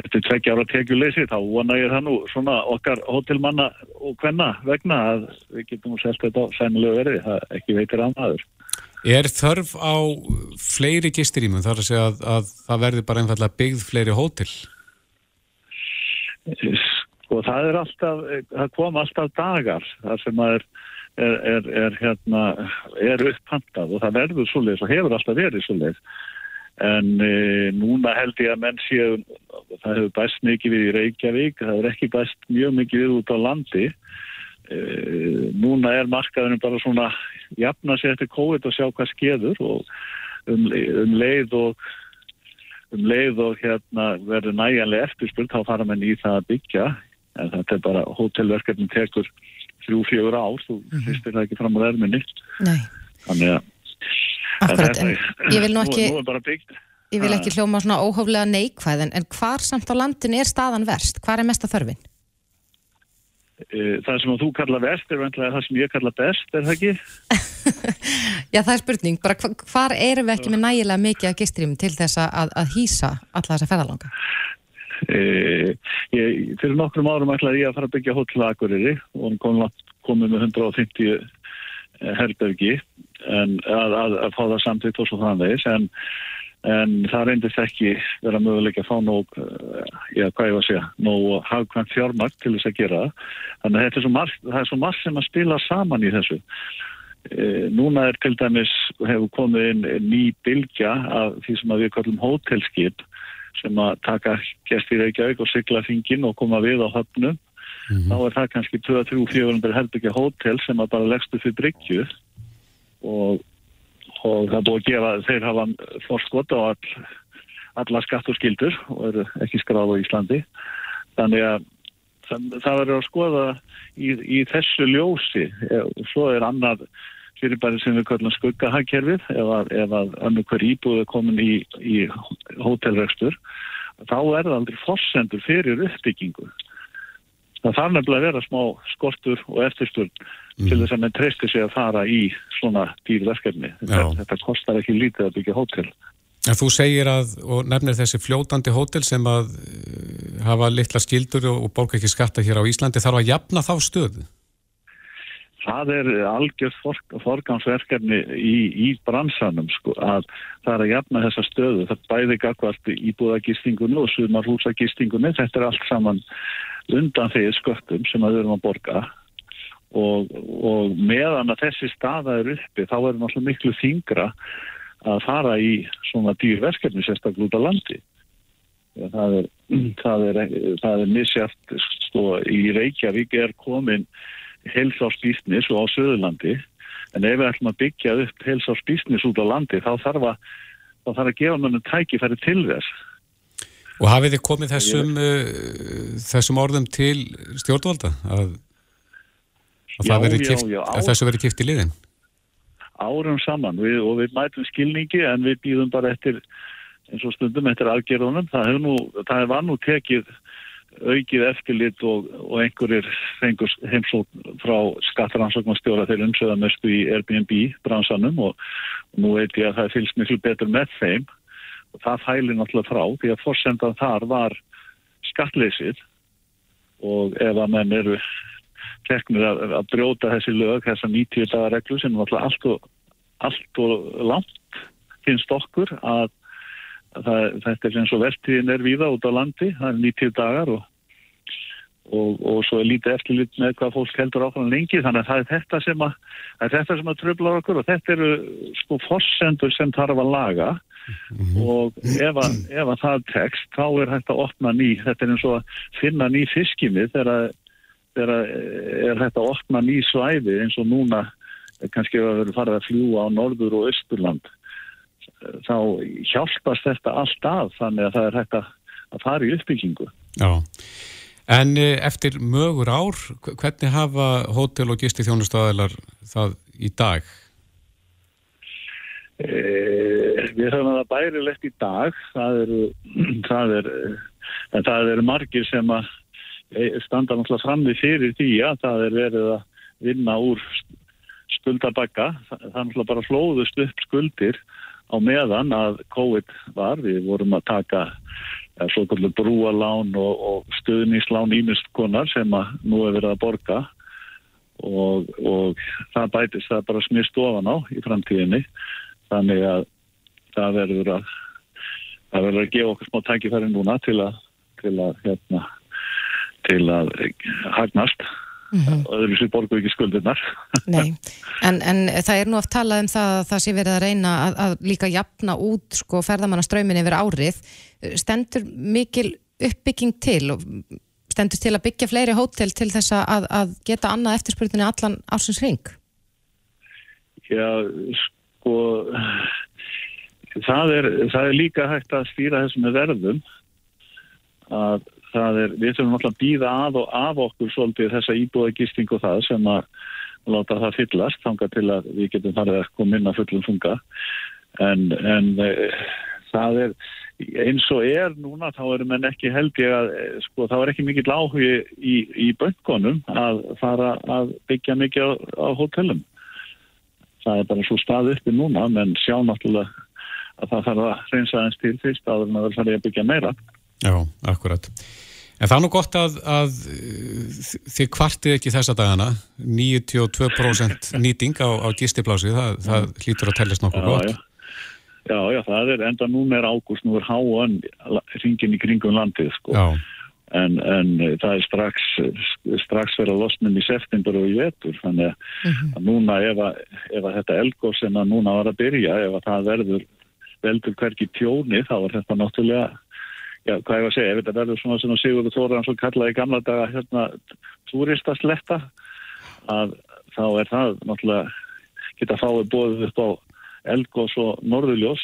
eftir tveggja ára tekjuleysi þá vona ég það nú svona okkar hótelmanna og hvenna vegna að við getum nú selt þetta á sænilega verði, það ekki veitir að maður. Er þörf á fleiri gistirýmum þar að segja að, að það verði bara einfallega byggð fleiri hótel? Sko það er alltaf, það kom alltaf dagar þar sem að er, er, er, er hérna, er upphantað og það verður svoleiðis og hefur alltaf verið svoleiðis. En e, núna held ég að menn séu, það hefur bæst mikið við í Reykjavík, það hefur ekki bæst mjög mikið við út á landi. E, núna er markaðurinn bara svona jafna sér eftir COVID og sjá hvað skeður og um, um leið og um leið og hérna verður næjanlega eftirspurt þá fara menn í það að byggja en þetta er bara hótelverkefni tekur þrjú, fjögur ár þú hristir það ekki fram á erminni Nei, þannig að akkurat. En ég vil nú nú, ekki, nú byggt ég vil ekki hljóma svona óhóflega neikvæð en, en hvar samt á landin er staðan verst? Hvar er mesta þörfin? Eh, það sem þú kalla vest er vantlega það sem ég kalla best, er það ekki? Já, það er spurning. Bara hva- hvar erum við ekki með nægilega mikið að gistrým til þess að, að hýsa alla þessa ferðalanga? E, ég, fyrir nokkrum árum ætlaði ég að fara að byggja Akureyri og kom, komið með 150 herbergi en að, að, að fá það samtitt og svo framvegis en, en það reyndist ekki vera möguleik að fá nóg eh, já, hvað ég var að segja, nóg hagkvæmt fjármagn til þess að gera það. Þannig að þetta er svo margt, það er svo margt sem að spila saman í þessu. E, núna er til dæmis hefur komið inn ný bylgja af því sem við kallum hótelskip sem að taka gesti í Reykjavík og sigla þingin og koma við á höfnum. Þá er það kannski 2-3-400 herbyggja hótel sem að bara leggstu fyrir bryggju. Og, og það búið að gefa þeir hafa forskot á all, alla skatt og skildur og eru ekki skráð á Íslandi. Þannig að það, verður að skoða í, í þessu ljósi. Og svo er annað fyrirbæri sem við kallum skuggahagkerfið ef að, að önnur hver íbúð er komin í, í hótelrekstur þá er það aldrei forsendur fyrir uppbyggingu það þarf nefnilega að vera smá skortur og eftirsturn til þess að mann treystir sig að fara í svona dýrverkefni þetta, þetta kostar ekki lítið að byggja hótel. En þú segir að, og nefnir þessi fljótandi hótel sem að uh, hafa litla skildur og, og borga ekki skatta hér á Íslandi, þarf að jafna þá stöðu? það er algjörð for, forgangsverkefni í, í bransanum sko, að það er að jafna þessa stöðu. Það bæði gagvart íbúðagistingunni og sumarhúsagistingunni. Þetta er allt saman undan því sköttum sem að við erum að borga og, og meðan að þessi staða er uppi þá er náttúrulega miklu þingra að fara í svona dýrverkefni sérstaklega út á landi. Það er, það er, það er misjátt, sko, í Reykjavík er komin heilsársbísnis og á Söðurlandi en ef við ætlum að byggja upp heilsársbísnis út á landi þá þarf að, þá þarf að gefa mannum tækifæri til þess. Og hafið þið komið þessum, uh, þessum orðum til stjórnvalda að, að, Já, já, já, já, að þessu verið kipt í liðin? Árum saman við, og við mætum skilningi en við býðum bara eftir eins og stundum eftir aðgerðunum. Það, nú, það var nú tekið aukið eftirlit og, og einhverjir fengur heimsók frá skattaransóknarstjóra þeir umsöðamestu í Airbnb bransanum og, og nú veit ég að það fylgst miklu betur með þeim það fælir náttúrulega frá því að fórsendan þar var skattleysið. Og ef að menn eru teknir að, að brjóta þessi lög, þessa 90 dagar reglu sem náttúrulega allt og, allt og langt finnst okkur að það, þetta er eins og vertíðin er víða út á landi, það er 90 dagar og, og, og svo er lítið eftirlit með hvað fólk heldur ákvæmlega lengi. Þannig að það er þetta sem að, er þetta sem að tröfla okkur og þetta eru sko forsendur sem þarf að laga og ef að, að það tekst þá er hægt að opna ný, þetta er eins og að finna ný fiskimið þegar þegar er hægt að opna ný svæði eins og núna kannski að vera farið að fljúa á norður og austurland þá hjálpast þetta allt að þannig að það er hægt að fara í uppbyggingu. Já, en eh, eftir mögur ár, hvernig hafa hótel og gisti þjónustæðilar það í dag? E, við höfum að það bærilegt í dag, það eru, það er, en það eru margir sem að e, standa náttúrulega fram við fyrir því að það er verið að vinna úr skuldabagga, það er náttúrulega bara flóðust upp skuldir á meðan að COVID var, við vorum að taka ja, svo kallu brúalán og, og stuðníslán ímestkonar sem að nú er verið að borga. Og, og það bætist það bara smist ofan á í framtíðinni þannig að það verður að það verður að gefa okkur smá tækifæri núna til að til að hérna til að hagnast. Mm -hmm. öðru sér borgu ekki skuldirnar. Nei, en, en það er nú oft talað um það að það sé verið að reyna að, að líka jafna út sko ferðamannaströymin yfir árið. Stendur mikil uppbygging til og stendur til að byggja fleiri hótel til þess að, að geta annað eftirspurninni allan ársins ring Já, sko það er, það er líka hægt að stýra þessum með verðum að það er, við þurfum alltaf að býða að og af okkur svolítið þessa íbúða gisting og það sem að láta það fyllast, þanga til að við getum farið að koma inn að fullum funga en, en e, það er eins og er núna þá erum en ekki held ég að sko þá er ekki mikill áhugi í, í böngunum að fara að byggja mikið á, á hótelum það er bara svo stað uppi núna menn sjá náttúrulega að það þarf að reynsa eins til fyrst að það er farið að byggja meira. Já, akkurat. En það er nú gott að, að þið kvartið ekki þessa dagana 92% nýting á, á gistiplási, það, það hlýtur að tellast nokkuð gott. Já, já, já, það er enda núna er ágúst, nú er háan ringin í kringum landið, sko. En, en það er strax, strax verið að losnum í september og í vetur, þannig að, mm -hmm. að núna ef, að, ef að þetta elgóð sem að núna var að byrja, ef að það verður veldur hverki tjóni, þá er þetta náttúrulega já, hvað ég var að segja, ef þetta verður svona sem Sigurður Þóraðan svo kallaði í gamla daga hérna túristasletta að þá er það náttúrulega geta fáið bóðið upp á elgós og norðuljós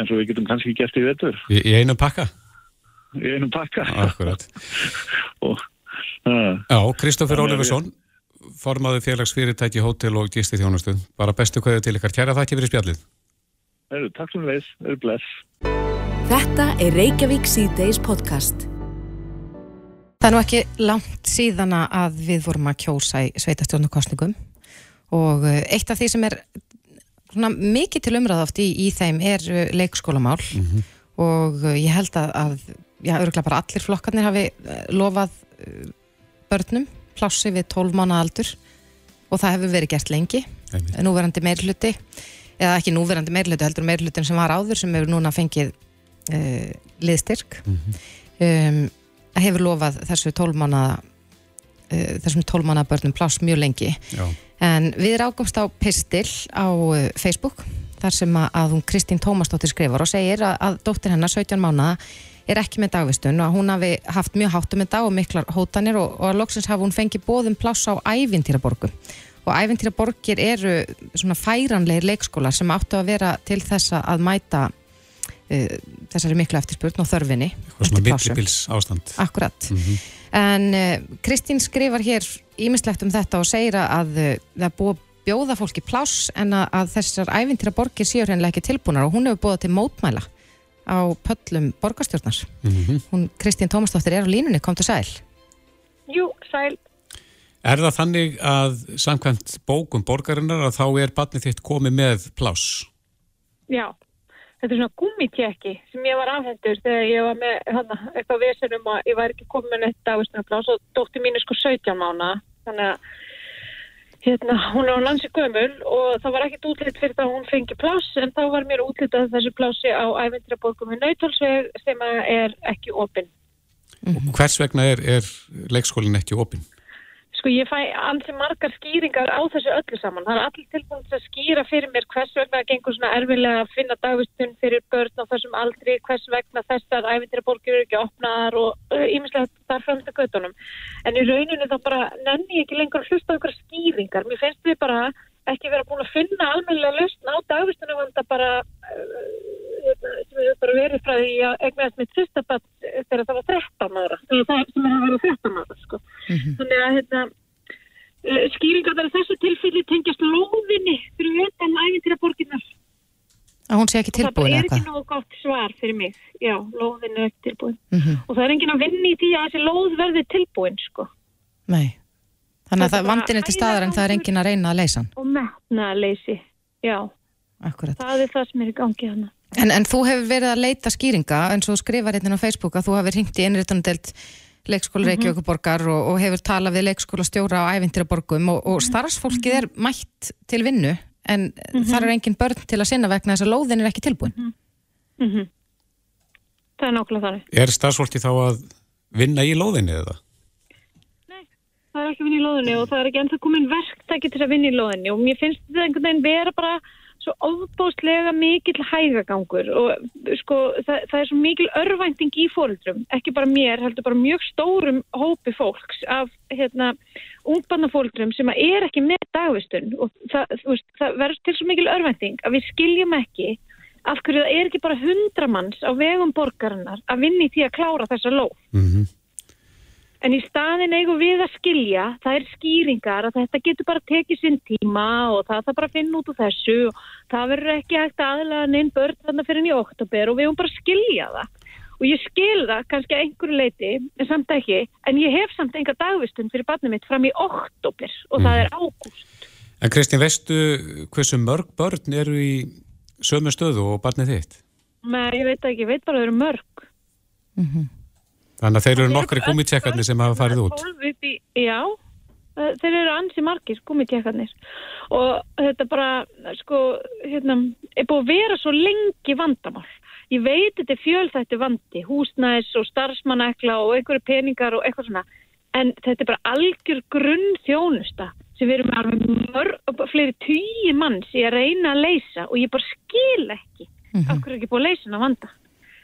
eins og við getum kannski gert í vetur. Í, í einum pakka? Í einum pakka. Akkurat. og, uh, já, Kristófur Ólifarsson formaður félagsfyrirtæki, hótel og gisti þjónustu. Bara bestu kvæðu til ykkar. Kæra þakki fyrir spjallið. Heru, takk fyrir veis. Eru bless. Þetta er Reykjavík C-Days podcast. Það er nú ekki langt síðan að við vorum að kjósa í sveitastjórnarkostningum og eh, eitt af því sem er svona, mikið til umræðaft í, í þeim er eh, leikskólamál mm -hmm. og eh, ég held að, að já, öruglega bara allir flokkarnir hafi lofað börnum plássi við 12 mánu aldur og það hefur verið gert lengi, núverandi meirluti eða ekki núverandi meirluti, heldur meirlutin sem var áður sem hefur núna fengið uh, liðstyrk mm -hmm. um, hefur lofað þessu tólmánaða uh, þessum tólmánaða börnum pláss mjög lengi Já. en við rákumst á pistil á Facebook þar sem að, hún Kristín Tómasdóttir skrifar og segir að, að dóttir hennar 17 mánaða er ekki með dagvistun og að hún hafi haft mjög háttum með dag og miklar hótanir og, og að loksins hafi hún fengið bóðum pláss á ævintýraborgu og ævintýraborgir eru svona færanlegir leikskólar sem áttu að vera til þess að mæta uh, þessari miklu eftirspurn og þörfinni Eitthvað svona millibils ástand. Akkurat. En uh, Kristín skrifar hér ímislegt um þetta og segir að uh, það að bjóða fólki pláss en að, að þessar ævintýra borgir séu hreinlega ekki tilbúnar og hún hefur búið til mótmæla á pöllum borgarstjórnar. Hún Kristín Tómasdóttir er á línunni, kom til sæl. Jú, sæl. Er það þannig að samkvæmt bókum borgarinnar að þá er barnið þitt komið með pláss? Já, þetta er svona gummitjekki sem ég var afhendur þegar ég var með hana, eitthvað vesenum að ég var ekki komið með neitt dagvistunarplás og dótti mín er sko 17 mánu þannig að hérna, hún er á landsi gömul og það var ekkit útlitt fyrir það að hún fengi pláss en þá var mér útlitað þessu plássi á ævendraborgum í Nautalsveg sem að er ekki opinn. Og hvers vegna er, er leikskólinn ekki opinn? Sko ég fæ ansi margar skýringar á þessu öllu saman. Það er allir tilbúin til að skýra fyrir mér hvers vegna það gengur svona erfilega að finna dagvistun fyrir börn á þessum aldri, hvers vegna þessar æfintir borgir eru ekki opnaðar og íminslega þar fremst að göttunum. En í rauninu þá bara nenni ég ekki lengur að hlusta á ykkur skýringar. Mér finnst við bara ekki vera búin að finna almennilega lausn á dagvistunum vanda bara uh, bara verið frá því að egnaðast með tristabatt þegar það var 13 ára þegar það sem er að vera 13 ára sko. þannig að hérna, uh, skýringar þar þessu tilfelli tengjast lóðinni fyrir utan æfintýra borginnar Að hún sé ekki það tilbúin bara er eða ekki nógu gott svar fyrir mig já, lóðin er ekki tilbúin Mhm. og það er enginn að vinna í því að þessi lóð verði tilbúin sko. Nei. Þannig að það bara vandin er til staðar en það er enginn að reyna að leysa og metnaðleysi já, Akkurat. það er það sem er í gangi hana En, en þú hefur verið að leita skýringa eins og skrifar hérna á Facebook að þú hefur ringt í innréttanadelt leikskóla Reykjavíkuborgar og, og hefur talað við leikskóla stjóra á ævintýraborgum og, og starfsfólkið er mætt til vinnu en þar er engin börn til að sinna vegna þess að lóðin er ekki tilbúin. Mhm. það er nákvæmlega þannig Er starfsfólki þá að vinna í lóðinni eða? það er ekki að vinna í loðinni og það er ekki ennþá komin verktæki til að vinna í loðinni og mér finnst þetta einhvern veginn vera bara svo ofbóstlega mikill hægagangur og sko það, það er svo mikil örvænting í fóreldrum, ekki bara mér, heldur bara mjög stórum hópi fólks af hérna ungbarnafóreldrum sem er ekki með dagvistun og það, veist, það verður til svo mikil örvænting að við skiljum ekki af hverju það er ekki bara hundra manns á vegum borgarinnar að vinna í því að klára þessa lóð. Mm En í staðin eigum við að skilja, það er skýringar að þetta getur bara tekið sinn tíma og það þarf bara að finna út úr þessu og það verður ekki hægt aðlega neinn börn þarna fyrir í oktober og við eigum bara að skilja það. Og ég skil það kannski að einhverju leiti, en samt ekki, en ég hef samt enga dagvistun fyrir barnið mitt fram í oktober og það er ágúst. En Kristín, veistu hversu mörg börn eru í sömu stöðu og barnið þitt? Men ég veit ekki, ég veit bara að það eru mörg. Þannig að þeir eru öll gúmitjekkarnir sem hafa farið út. 12 upp í, já, eh, þeir eru ansi margir gúmitjekkarnir og þetta bara, sko, hérna, er búið að vera svo lengi vandamál. Ég veit þetta er fjölþætti vandi, húsnæðis og starfsmannekla og einhverju peningar og eitthvað svona, en þetta er bara algjör grunn þjónusta sem við erum alveg mörg, fleiri tíu manns í að reyna að leysa og ég bara skil ekki af hverju er ekki búið að leysa hana vanda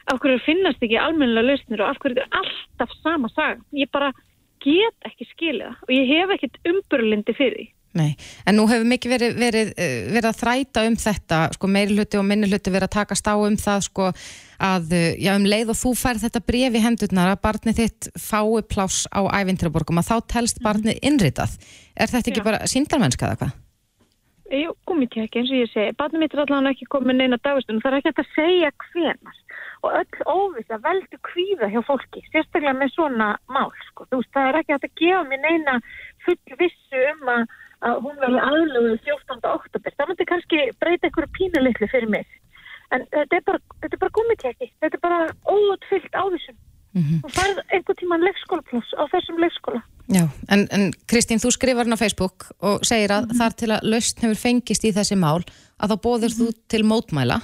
af hverju finnast ekki almennilega lausnir og af hverju þetta er alltaf sama saga. Ég bara get ekki skilja og ég hef ekkert umburlindi fyrir því. Nei, en nú hefur mikið verið, verið, eh, verið að þræta um þetta, sko meiri hluti og minni hluti verið að takast á um það, sko að, eh, já um leið og þú færð þetta bref í hendurnar að barnið þitt fái pláss á ævintraborgum að þá telst barnið innritað. Er þetta ekki Já. bara síndarmennska eða hvað? Jú, gúmitjekki eins og ég segi. Barnið mitt er allavega ekki komið neina dagvistun. Það er ekki að segja hvenar. Og öll óvisa veldur kvíða hjá fólki, sérstaklega með svona mál. Sko. Þú veist, það er ekki að gefa mér neina full vissu um að, að hún verður aðlöguð 14. oktober. Það myndi kannski breyta einhverju pínulitlu fyrir mig. En þetta er bara, bara gúmitjekki. Þetta er bara óutfyllt ávísum. Þú færð einhver tíman leikskólapláss á þessum leikskóla. Já, en, en Kristín, þú skrifar hann á Facebook og segir að þar til að lausn hefur fengist í þessi mál að þá bóðir þú til mótmæla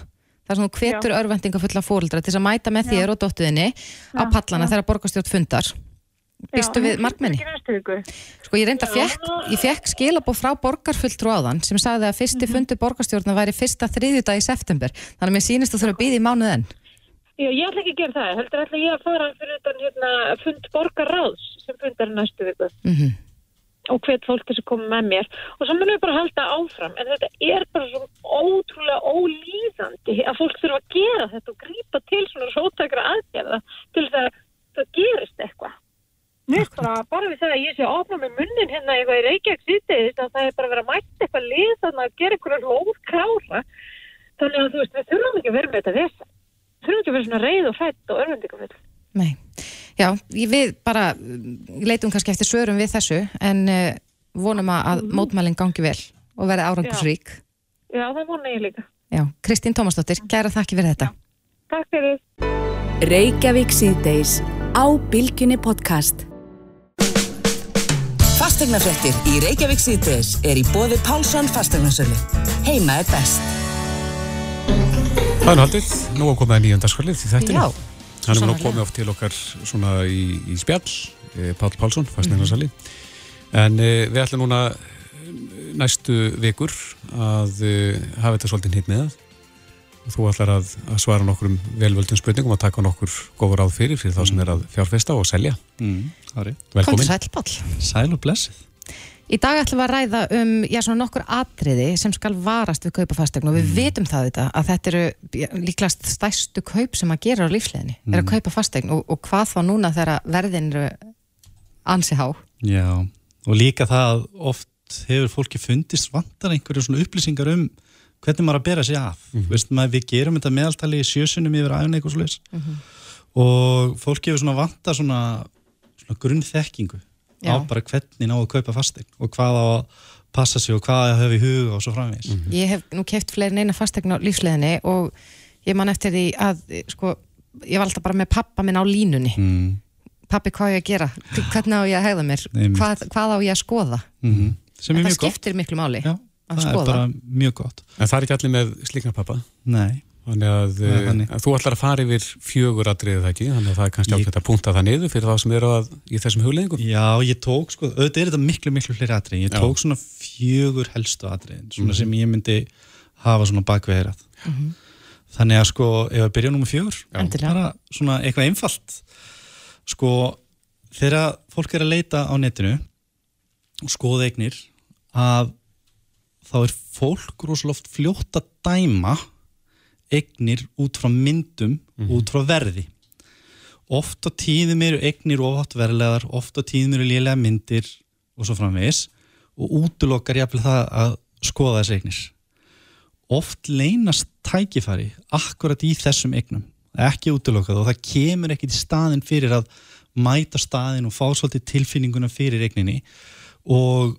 Það er svona hvetur örvendinga fulla fóreldra til að mæta með þér og dóttuðinni á pallana þegar borgarstjórn fundar. Býstu við viku. Sko ég reynda fekk, ég fekk skilabóð frá borgarfulltrú áðan sem sagði að fyrsti fundur borgarstjórna væri fyrsta þriðjudag í september. Þannig að mér sýnist að þurfa að Já, ég ætla ekki að gera það. Heldur ætla ég að fara fyrir utan hérna, fund borgarráðs sem fundar næstu viku Mm og hvet fólk þess að koma með mér. Og svo munum við bara halda áfram. En þetta er bara svo ótrúlega ólýðandi að fólk þurfa að gera þetta og grípa til svona róttakra aðgerða til þess að það gerist eitthvað. Bara, bara við það að ég sé að opna með munnin hérna eitthvað í Reykjavík að það er bara verið að mæta eitthvað lið þannig að gera eitthvað lóð klára. Þannig að þú veist, við þurfum ekki að vera með þetta þess. Þurfum ekki að vera svona reið og hrætt og örvendingafull. Nei. Já, við bara mm, leitum kannski eftir svörum við þessu en uh, vonum að, að mótmælinn gangi vel og verði árangursrík. Já, það vona ég líka. Já, Kristín Tómasdóttir, gæra þakki fyrir þetta. Takk fyrir. Reykjavík síðdeis á Bilginni podcast. Fastegnafrettir í Reykjavík síðdeis er í bóði Pálsson fastegnarsölu. Heima er best. Það er nú haldið, nú er að nýjönda skvalið í þættinu. Já, Hann er nú komið oft til okkar svona í, í spjall, eh, Pál Pálsson, fastnægnarsali. En eh, við ætlum núna eh, næstu vikur að eh, hafa þetta svolítið hitt með það. Þú ætlar að, að svara nokkur um velvöldum spurningum og taka nokkur góður ráð fyrir fyrir þá sem er að fjárfesta og selja. Mm, er Velkomin. sæll, Páll. Sæl og blessið. Í dag ætlum við að ræða um já, svona nokkur atriði sem skal varast við kaupa fastegn og við vitum það þetta að þetta eru líklast stærstu kaup sem að gera á lífsleginni, er að kaupa fastegn og, og hvað þá núna þegar verðin eru ansi há. Já, og líka það að oft hefur fólki fundist vantar einhverju svona upplýsingar um hvernig maður að bera sig af. Mm Veist maður, við gerum þetta meðaltali í sjösunum yfir æfni eitthvað sluðis og fólki hefur svona vantar svona, svona grunnþekkingu á bara hvernig ná að kaupa fastegn og hvað á að passa sig og hvað að hafa í huga og svo framvegis. Ég hef nú keft fleiri neina fastegn á lífsleginni og ég man eftir því að sko, ég var alltaf bara með pappa minn á línunni. Mm. Pappi, hvað á ég að gera? Hvernig á ég að hegða mér? Hvað, hvað á ég að skoða? Mm Sem En er það mjög gott. skiptir miklu máli Já, að það er skoða. bara mjög gott. En það er ekki allir með slíkna pappa. Nei. Þannig að, Það er eh, þannig. að þú ætlar að fara yfir fjögur atriðið það ekki, þannig að það er kannski Ég- ákveðt að punta það niður fyrir þá sem eru að, í þessum hugleggingum. Já, ég tók sko, auðvitað er þetta miklu, miklu fleiri atrið. Ég Já. tók svona fjögur helstu atriðin, svona sem ég myndi hafa svona bakveðirað. Þannig að sko, ef að byrja númer fjögur, bara svona eitthvað einfalt. Sko, þegar fólk er að leita á netinu og skoða eignir, að þá er fólk rosalega oft fljótt að dæma eignir út frá myndum, út frá verði oft á tíðum eru eignir ofátt verðlegar, oft á tíðum eru lélega myndir og svo framvegis og útlokkar jafnvel það að skoða þessi eignir. Oft leynast tækifæri akkurat í þessum eignum, ekki útlokkað og það kemur ekki til staðin fyrir að mæta staðin og fá svolítið tilfinninguna fyrir eigninni og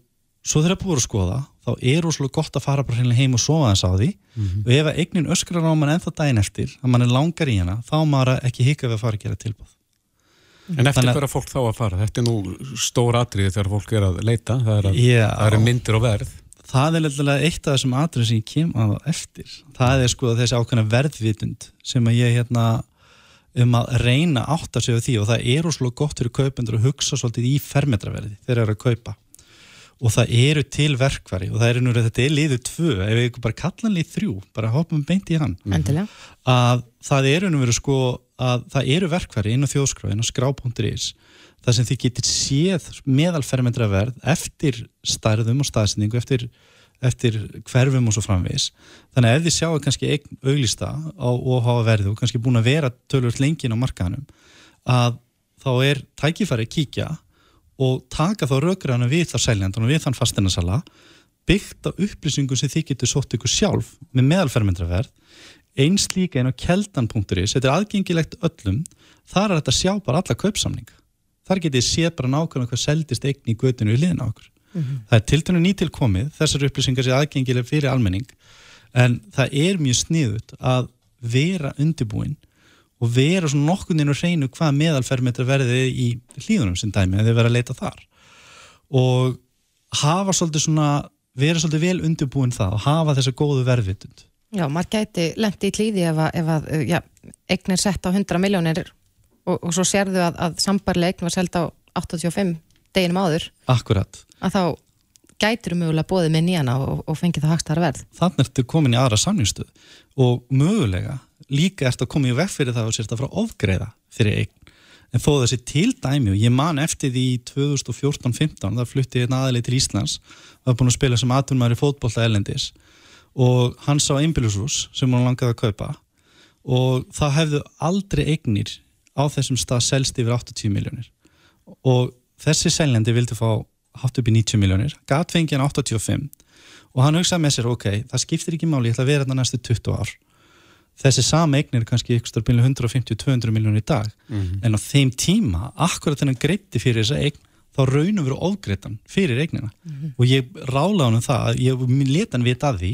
svo þegar búið að skoða þá er rosalega gott að fara bara hreinlega heim og sofa þess á því. Og ef að eignin öskrar á mann ennþá daginn eftir að mann er langar í hana þá maður að ekki hika við að fara að gera tilbúð En eftir að- hverja fólk þá að fara? Þetta er nú stór atriði þegar fólk er að leita, það, er að, Já. það eru myndir og verð. það er lefnilega eitt af þessum atrið sem ég kem að eftir. Það er sko þessi ákveðna verðvitund sem að ég hérna um að reyna að átta sig á því. Og það er óslulega gott fyrir kaupendur að hugsa svolítið í fermetraverði þegar þeir eru að kaupa og það eru til verkvari og það er nú þetta er liðu tvö, ef við ykkur bara kallan lið þrjú, bara hoppum beint í hann. Endilega. að það eru nú verið sko að það eru verkfæri inn á þjóðskrá inn á skrá.is það sem þið getur séð meðalfermetra verð eftir stærðum og staðsendingu eftir, eftir hverfum og svo framvegis. Þannig að ef þið sjáu kannski einn auglista á OH verðu og kannski búin að vera tölvöld lengin á markaðanum að þá er tækifæri að kíkja og taka þá rökræðana við þá seljandan og við þann fastinarsala byggt á upplýsingum sem þið getur sótt ykkur sjálf með meðalfermendraverð eins líka inn á keldan.is þetta er aðgengilegt öllum. Þar er þetta sjá bara alla kaupsamninga þar getið þið séð bara nákvæmlega hvað seldist eign í götinu í liðin á okkur það er tiltunum nýtilkomið, þessar upplýsingar sé aðgengileg fyrir almenning en það er mjög sniðut að vera undirbúin og vera svona nokkurn veginn og reynu hvað meðalfermetra verði í hlýðunum sem dæmi að þið vera að leita þar og hafa svolítið svona vera svolítið vel undirbúin það og hafa þessa góðu verðvitund Já, maður gæti lendi í klíði ef að, ef að já, eignir sett á 100 miljónir og, og svo sérðu að, að sambarlega eign var selda á 85 deginum áður Akkurat. að þá gætir um mögulega bóðið með nýjana og, og fengið það hagstara verð. Þannig ertu komin í aðra samningstöð og mögulega líka ertu að koma í veg fyrir það og sérst að frá ofgreða fyrir eign. En þó þessi til dæmi og ég man eftir því í 2014-15 það flutti einn aðeins til Íslands var búin að spila sem aðtunumæri fótbollta elendis og hann sá einbílusús sem hann langaði að kaupa. Og það hefðu aldrei eignir á þessum stað selst yfir 80 miljónir og þessi seljandi vildi fá hátt upp í 90 miljónir, gat fengið hann 85 og hann hugsaði með sér, ok, það skiptir ekki máli, ég ætla að vera þetta næstu 20 ár þessi sama eignir er kannski ykkur stjórn 150-200 miljónir í dag mm -hmm. en á þeim tíma, akkurat þennan greitti fyrir þessa eign, þá raunum veru ofgreitan fyrir eignina mm -hmm. og ég rála hann um það, ég leta hann vita að því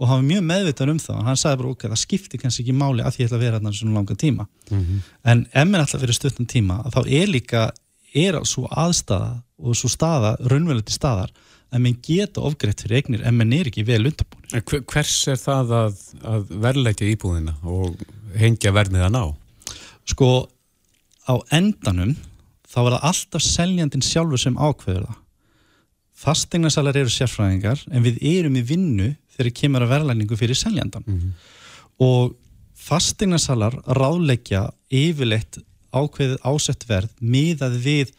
og hann var mjög meðvitað um það og hann sagði bara, ok, það skiptir kannski ekki máli að því ég ætla að vera þarna svona langa tíma mm -hmm. en ef mér ætla að vera stuttan tíma þá er líka, er svo aðstæða og svo staða, raunverulegti staðar að menn geta ofgreitt fyrir eignir en menn er ekki vel undirbúin. Hvers er það að, að verðleitja íbúðina og hengja verðmiðan á? Sko, á endanum þá er það alltaf seljandin sjálfur sem ákveður það. Fastegnasalar eru sérfræðingar en við erum í vinnu þegar kemur að verðlæningu fyrir seljandan mm -hmm. og fastegnasalar ráðleggja yfirleitt ákveðið ásett verð miðað við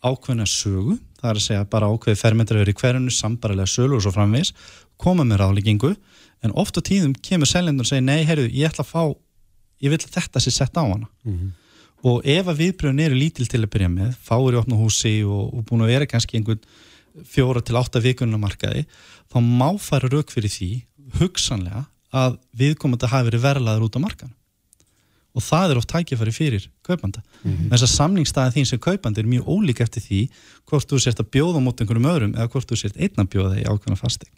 ákveðna sögu það er að segja bara ákveði fermetraður í hverjunu sambarilega sölu og svo framvis koma með ráðleggingu en oft á tíðum kemur seljendur og segir nei, heyrðu, ég ætla að fá ég vil þetta sé sett á hana mm -hmm. og ef að viðbröðun eru lítil til að byrja með, fáir í opna húsi og, og búin að vera kannski einhvern fjóra til átta vikunarmarkaði þá má fara rauk fyrir því hugsanlega að viðkomandi hafi verið verlaður út á markan og það er oft tækifæri fyrir kaupanda. Mm -hmm. Þess að samningstæðin þín sem kaupandi er mjög ólík eftir því hvort þú sért að bjóða mot einhverjum öðrum eða hvort þú sért einna bjóða í ákveðna fastegn.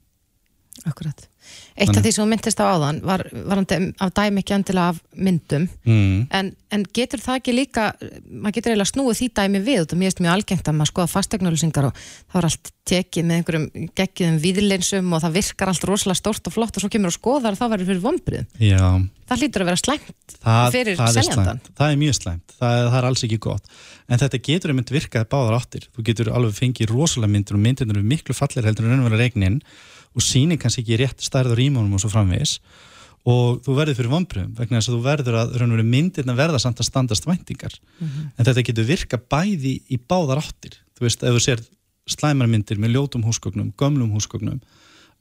Akkurat. Eitt Þannig. af því sem myndist á áðan var, var af dæmi ekki endilega af myndum mm. en, en getur það ekki líka maður getur eiginlega snúið því dæmi við og það mjögst mjög algengt að maður skoða fastegnauðlýsingar og það var allt tekið með einhverjum geggjum viðleinsum og það virkar allt rosalega stórt og flott og svo kemur og skoðar og þá verður fyrir vombrið. Já það hlýtur að vera slæmt það, fyrir seljandan er það er mjög slæmt, það, það er alls ekki gott en þetta getur einmitt virkað báðar áttir þú getur alveg fengið rosalega myndir og myndir eru miklu fallir heldur en raunverða regnin og síni kannski ekki rétt stærður ímónum og svo framvegis. Og þú verður fyrir vonbröðum vegna þess að þú verður að myndirna verða samt að standast væntingar. Mm -hmm. en þetta getur virkað bæði í báðar áttir. Þú veist, ef þú sér slæmarmyndir með ljótum húsgögnum, gömlum húsgögnum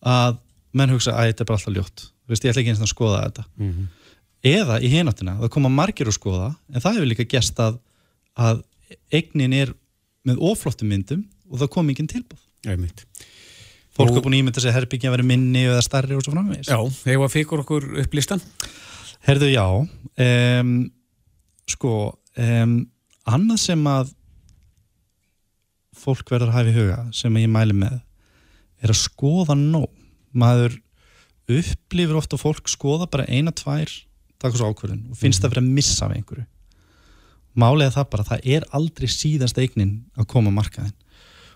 að menn hugsa að þetta er bara alltaf ljótt. Veist, ég ætla ekki eins og að skoða þetta. Mm -hmm eða í hináttina, það koma margir að skoða en það hefur líka gæst að, að eignin er með oflottum myndum og það kom ekki tilbúð. Fólk er búin að ímynda sig að herbyggja að vera minni eða starri og svo framvegis Já, hefur það fyrir okkur upp listan? Herðu já um, sko um, annað sem að fólk verður að hafa í huga sem ég mæli með er að skoða nóg maður upplifir ofta fólk skoða bara eina, tvær taka svo ákvörðun og finnst það mm -hmm. verið að missa af einhverju málega það bara, það er aldrei síðast eignin að koma markaðin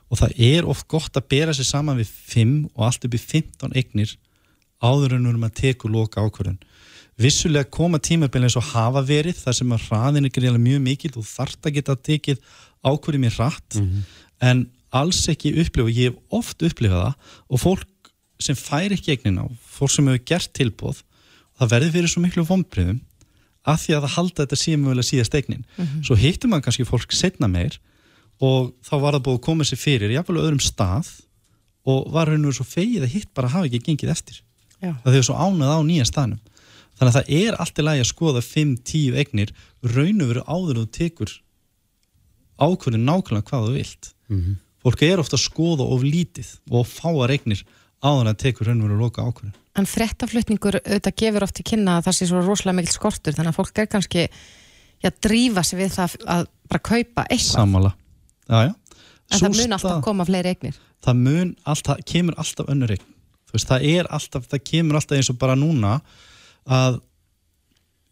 og það er oft gott að bera sér saman við 5 og allt upp í 15 eignir áður en við erum að teku loka ákvörðun vissulega koma tímabilið eins og hafa verið þar sem að hraðin er greiðilega mjög mikil og þart að geta tekið ákvörðið mér hratt mm -hmm. en alls ekki upplifa, ég hef oft upplifað það og fólk sem fær ekki eignin á, fólk sem hefur gert tilbóð það verður fyrir svo miklu vonbriðum að því að það halda þetta síðan mögulega síðast eignin. Mm -hmm. Svo hittum maður kannski fólk setna meir og þá var það búið að koma sér fyrir í jafnveg öðrum stað og var raun og svo feið að hitt bara hafa ekki gengið eftir. Já. Það þau svo ánað á nýja staðnum. Þannig að það er allt í lagi að skoða 5-10 eignir raun og veru áður og tekur ákvörðin nákvæmlega hvað þú vilt. Mm -hmm. Fólk er ofta að skoða of lítið og fáar eignir áður að tekur raun og veru loka ákvörðin. En frettaflutningur auðvitað gefur oft í kynna að það sé svo rosalega mikil skortur þannig að fólk er kannski að drífa sig við það að bara kaupa eitthvað. Samála, já já. En Sústa, það mun alltaf koma fleiri eignir. Það mun alltaf, kemur alltaf önnur eign. Þú veist, það er alltaf, það kemur alltaf eins og bara núna að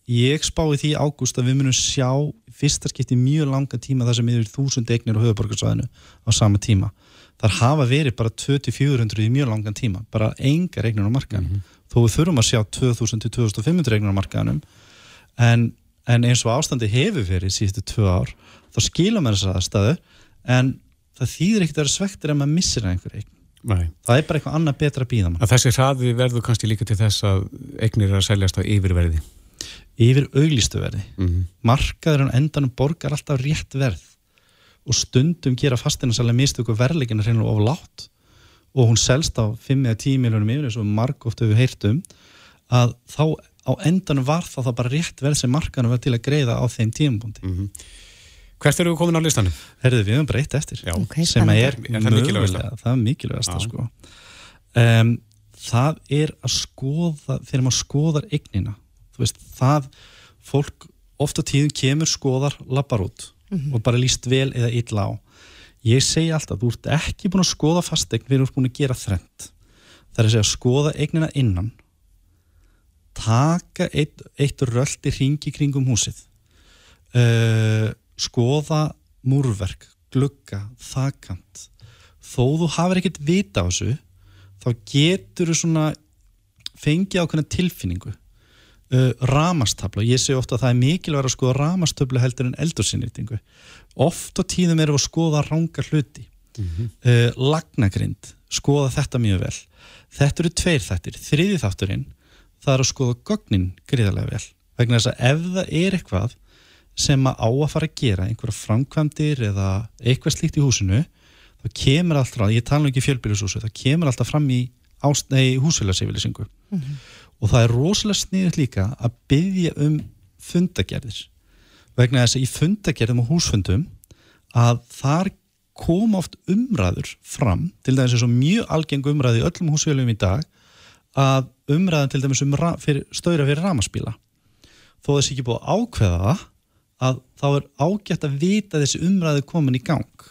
ég spái því ágúst að við munum sjá fyrsta skipti mjög langa tíma þar sem yfir þúsund eignir á höfuborgarsvæðinu á sama tíma þar hafa verið bara 2400 í mjög langan tíma, bara enga regnir á markaðan. Mm -hmm. þó við þurfum að sjá 2000-2500 eignar markaðanum en, en eins og ástandi hefur verið síðustu tvö ár þá skilum við þess aðstæðu en það þýðir ekkert að vera svektir ef maður missir einhver eign. Nei. það er bara eitthvað annað betra að býða mann Að þessi hraði verður kannski líka til þess að eignir er að seljast á yfirverði. yfir auglýstu verði. Mm markaður en endanum borgar alltaf rétt verð. Og stundum gera fastinarsalega mistöku verðleikina reynilega of látt og hún selst á 5 eða 10 miljónum yfir eins og marg oft hefur heyrt um að þá á endanum var það, það bara rétt verð sem markaðum var til að greiða á þeim tímabundi Hvert eru við komin á listanum? Herðu, við höfum breytt eftir Já. Ok, sem er, Er mögulega- það er mikilvægasta Já. sko. um, það er að skoða þegar maður skoðar eignina þú veist, það fólk oft á tíðum kemur, skoðar, lappar út og bara líst vel eða illa á ég segi alltaf, þú ert ekki búin að skoða fastegn, við erum búin að gera þrend það er að segja skoða eignina innan taka eitt, eitt röldi ringi kringum húsið uh, skoða múrverk, glugga, þakant. Þó þú hafur ekkert vita á þessu þá getur þú svona fengið ákveðna tilfinningu. Uh, ramastabla, ég segi ofta að það er mikilvæg að skoða ramastöflu heldur en eldursinnýtingu oft á tíðum erum við að skoða ranga hluti. Uh, lagnagrind, skoða þetta mjög vel. Þetta eru tveir þættir, þriði þátturinn það er að skoða gögnin gríðarlega vel. Vegna þess að ef það er eitthvað sem að á að fara að gera einhverja framkvæmdir eða eitthvað slíkt í húsinu þá kemur alltaf ég tala ekki fjölbýrjushúsu það kemur alltaf fram í, í húsfélagseyfilisingu og það er rosalega sniðut líka að byggja um fundagerðir. Vegna þess að í fundagerðum og húsfundum að þar koma oft umræður fram til dæmis eins og mjög algeng umræði í öllum húsfélagum í dag að umræðan til dæmis um stöðra fyrir ramaspíla þó þessi ekki búið að ákveða það að þá er ágætt að vita að þessi umræði komin í gang.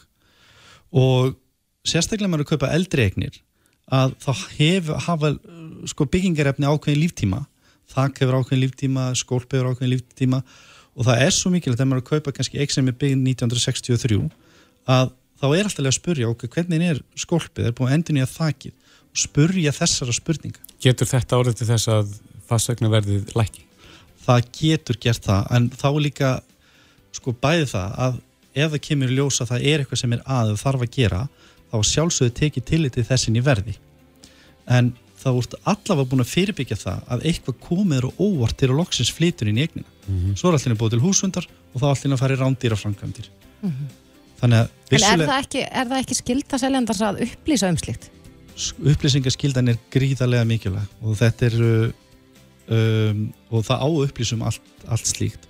Og sérstaklega maður að kaupa eldri eignir að þá hef, hafa sko, byggingarefni ákveðin líftíma þak hefur ákveðin líftíma, skólp hefur ákveðin líftíma og það er svo mikilvægt að maður að kaupa kannski eign sem er byggin 1963 að þá er alltaf að spurja okkur hvernig er skólpið, er búin að endur nýja þakið? Og spurja þessara spurninga. Getur þetta árið til þess að fastegnaverðið lækki? það getur gert það en þá er líka sko bæði það að ef það kemur í ljós að það er eitthvað sem er að og þarf að gera þá sjálfsögðu tekið tillitið þessin í verði. En þá ert allavega búin að fyrirbyggja það að eitthvað komið og óvart til að loksins flytur inn í eignina. Svo er allir búið til húsfundar og þá allir að fara í rándýra framkvæmdir þannig að En er það ekki, er það ekki skilta seljandars að upplýsa um slíkt? upplýsingaskildan er gríðarlega mikilvæg og þetta er um, og það á upplýsum allt, allt slíkt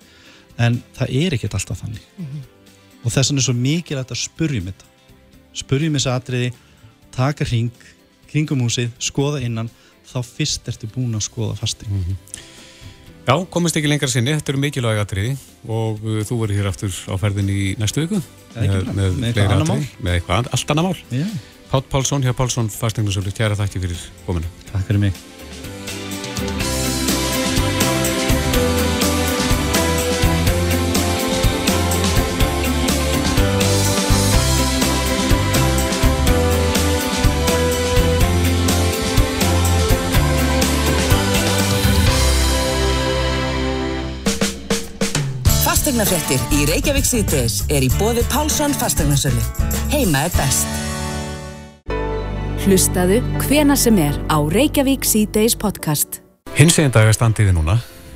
en það er ekkert alltaf þannig. Og þess vegna er svo mikilvægt að spurjum þetta. Spurjum þessi atriði taka hring, kringum húsið skoða innan, þá fyrst ertu búin að skoða fasting Já, komist ekki lengra sinni, þetta eru mikilvæg atriði og uh, þú verður hér aftur á ferðin í næstu viku með, með, með eitthvað atriði, með eitthvað allt annað mál. Já, Pátt Pálsson, hjá Pálsson fastegnarsölu, kæra þakki fyrir kominu takk fyrir mig Fastegnafréttir í Reykjavík síðdeis er í bóði Pálsson fastegnasölu. Heima er best. Hlustaðu hvena sem er á Reykjavík C-Days podcast. Hins eginn dag er standiði núna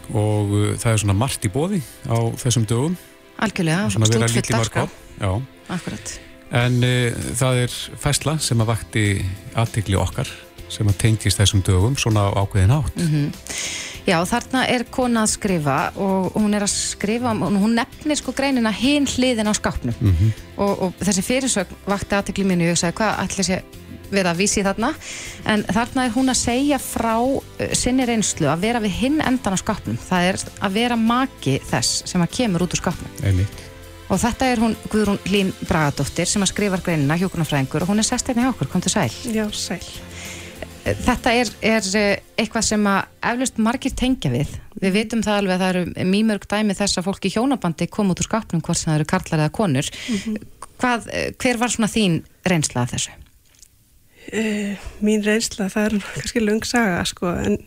og uh, það er svona margt í bóði á þessum dögum Algjörlega, svona vera stútfull lítið marg á dagskrá. Já, Akkurat. en uh, það er fæsla sem að vakti aðtikli okkar sem að tengist þessum dögum svona á ákveðin átt Já, þarna er kona að skrifa og hún er að skrifa, og hún nefnir sko greinina hinn hliðin á skápnum. Og, og þessi fyrirsögn vakti aðtekli mínu og ég sagði hvað allir sé verið að vísi þarna? En þarna er hún að segja frá uh, sinni reynslu að vera við hinn endan á skápnum. Það er að vera maki þess sem að kemur út úr skápnum. Einmitt. og þetta er hún Guðrún Lín Bragadóttir sem að skrifa greinina hjókunarfræðingur og hún er sest hérna hjá okkur, kom til sæl. Já, sæl. Þetta er, er eh, eitthvað sem að eflust margir tengja við. Við vitum það alveg að það eru mýmörg dæmi þess að fólk í hjónabandi kom út úr skápnum hvort sem það eru karlar eða konur. Hvað, eh, hver var svona þín reynsla af þessu? Uh, mín reynsla, það er kannski löng saga, sko, en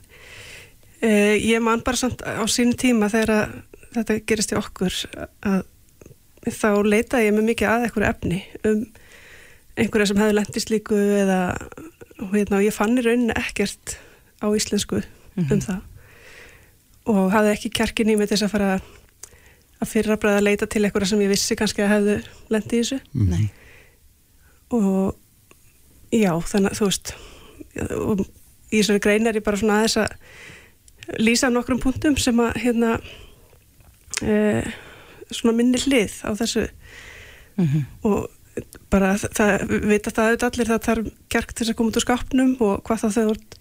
Uh, ég man bara samt á sínu tíma þegar þetta gerist í okkur að þá leitaði ég mig mikið að eitthvað efni um einhverja sem hefði lendist líku eða hérna, og ég fann í rauninni ekkert á íslensku um það. Og hafði ekki kjarkin í mig til þess að fara að fyrrabræða að leita til einhverja sem ég vissi kannski að hefðu lendið í þessu. Nei. og já, þannig að þú veist og í þessari grein er ég bara svona aðeins að lýsa nokkrum punktum sem að hérna e, svona minni hlið á þessu. Og bara það, það vita það auðvitað allir það þarf kjark til þess að koma út úr skápnum og hvað þá þau ert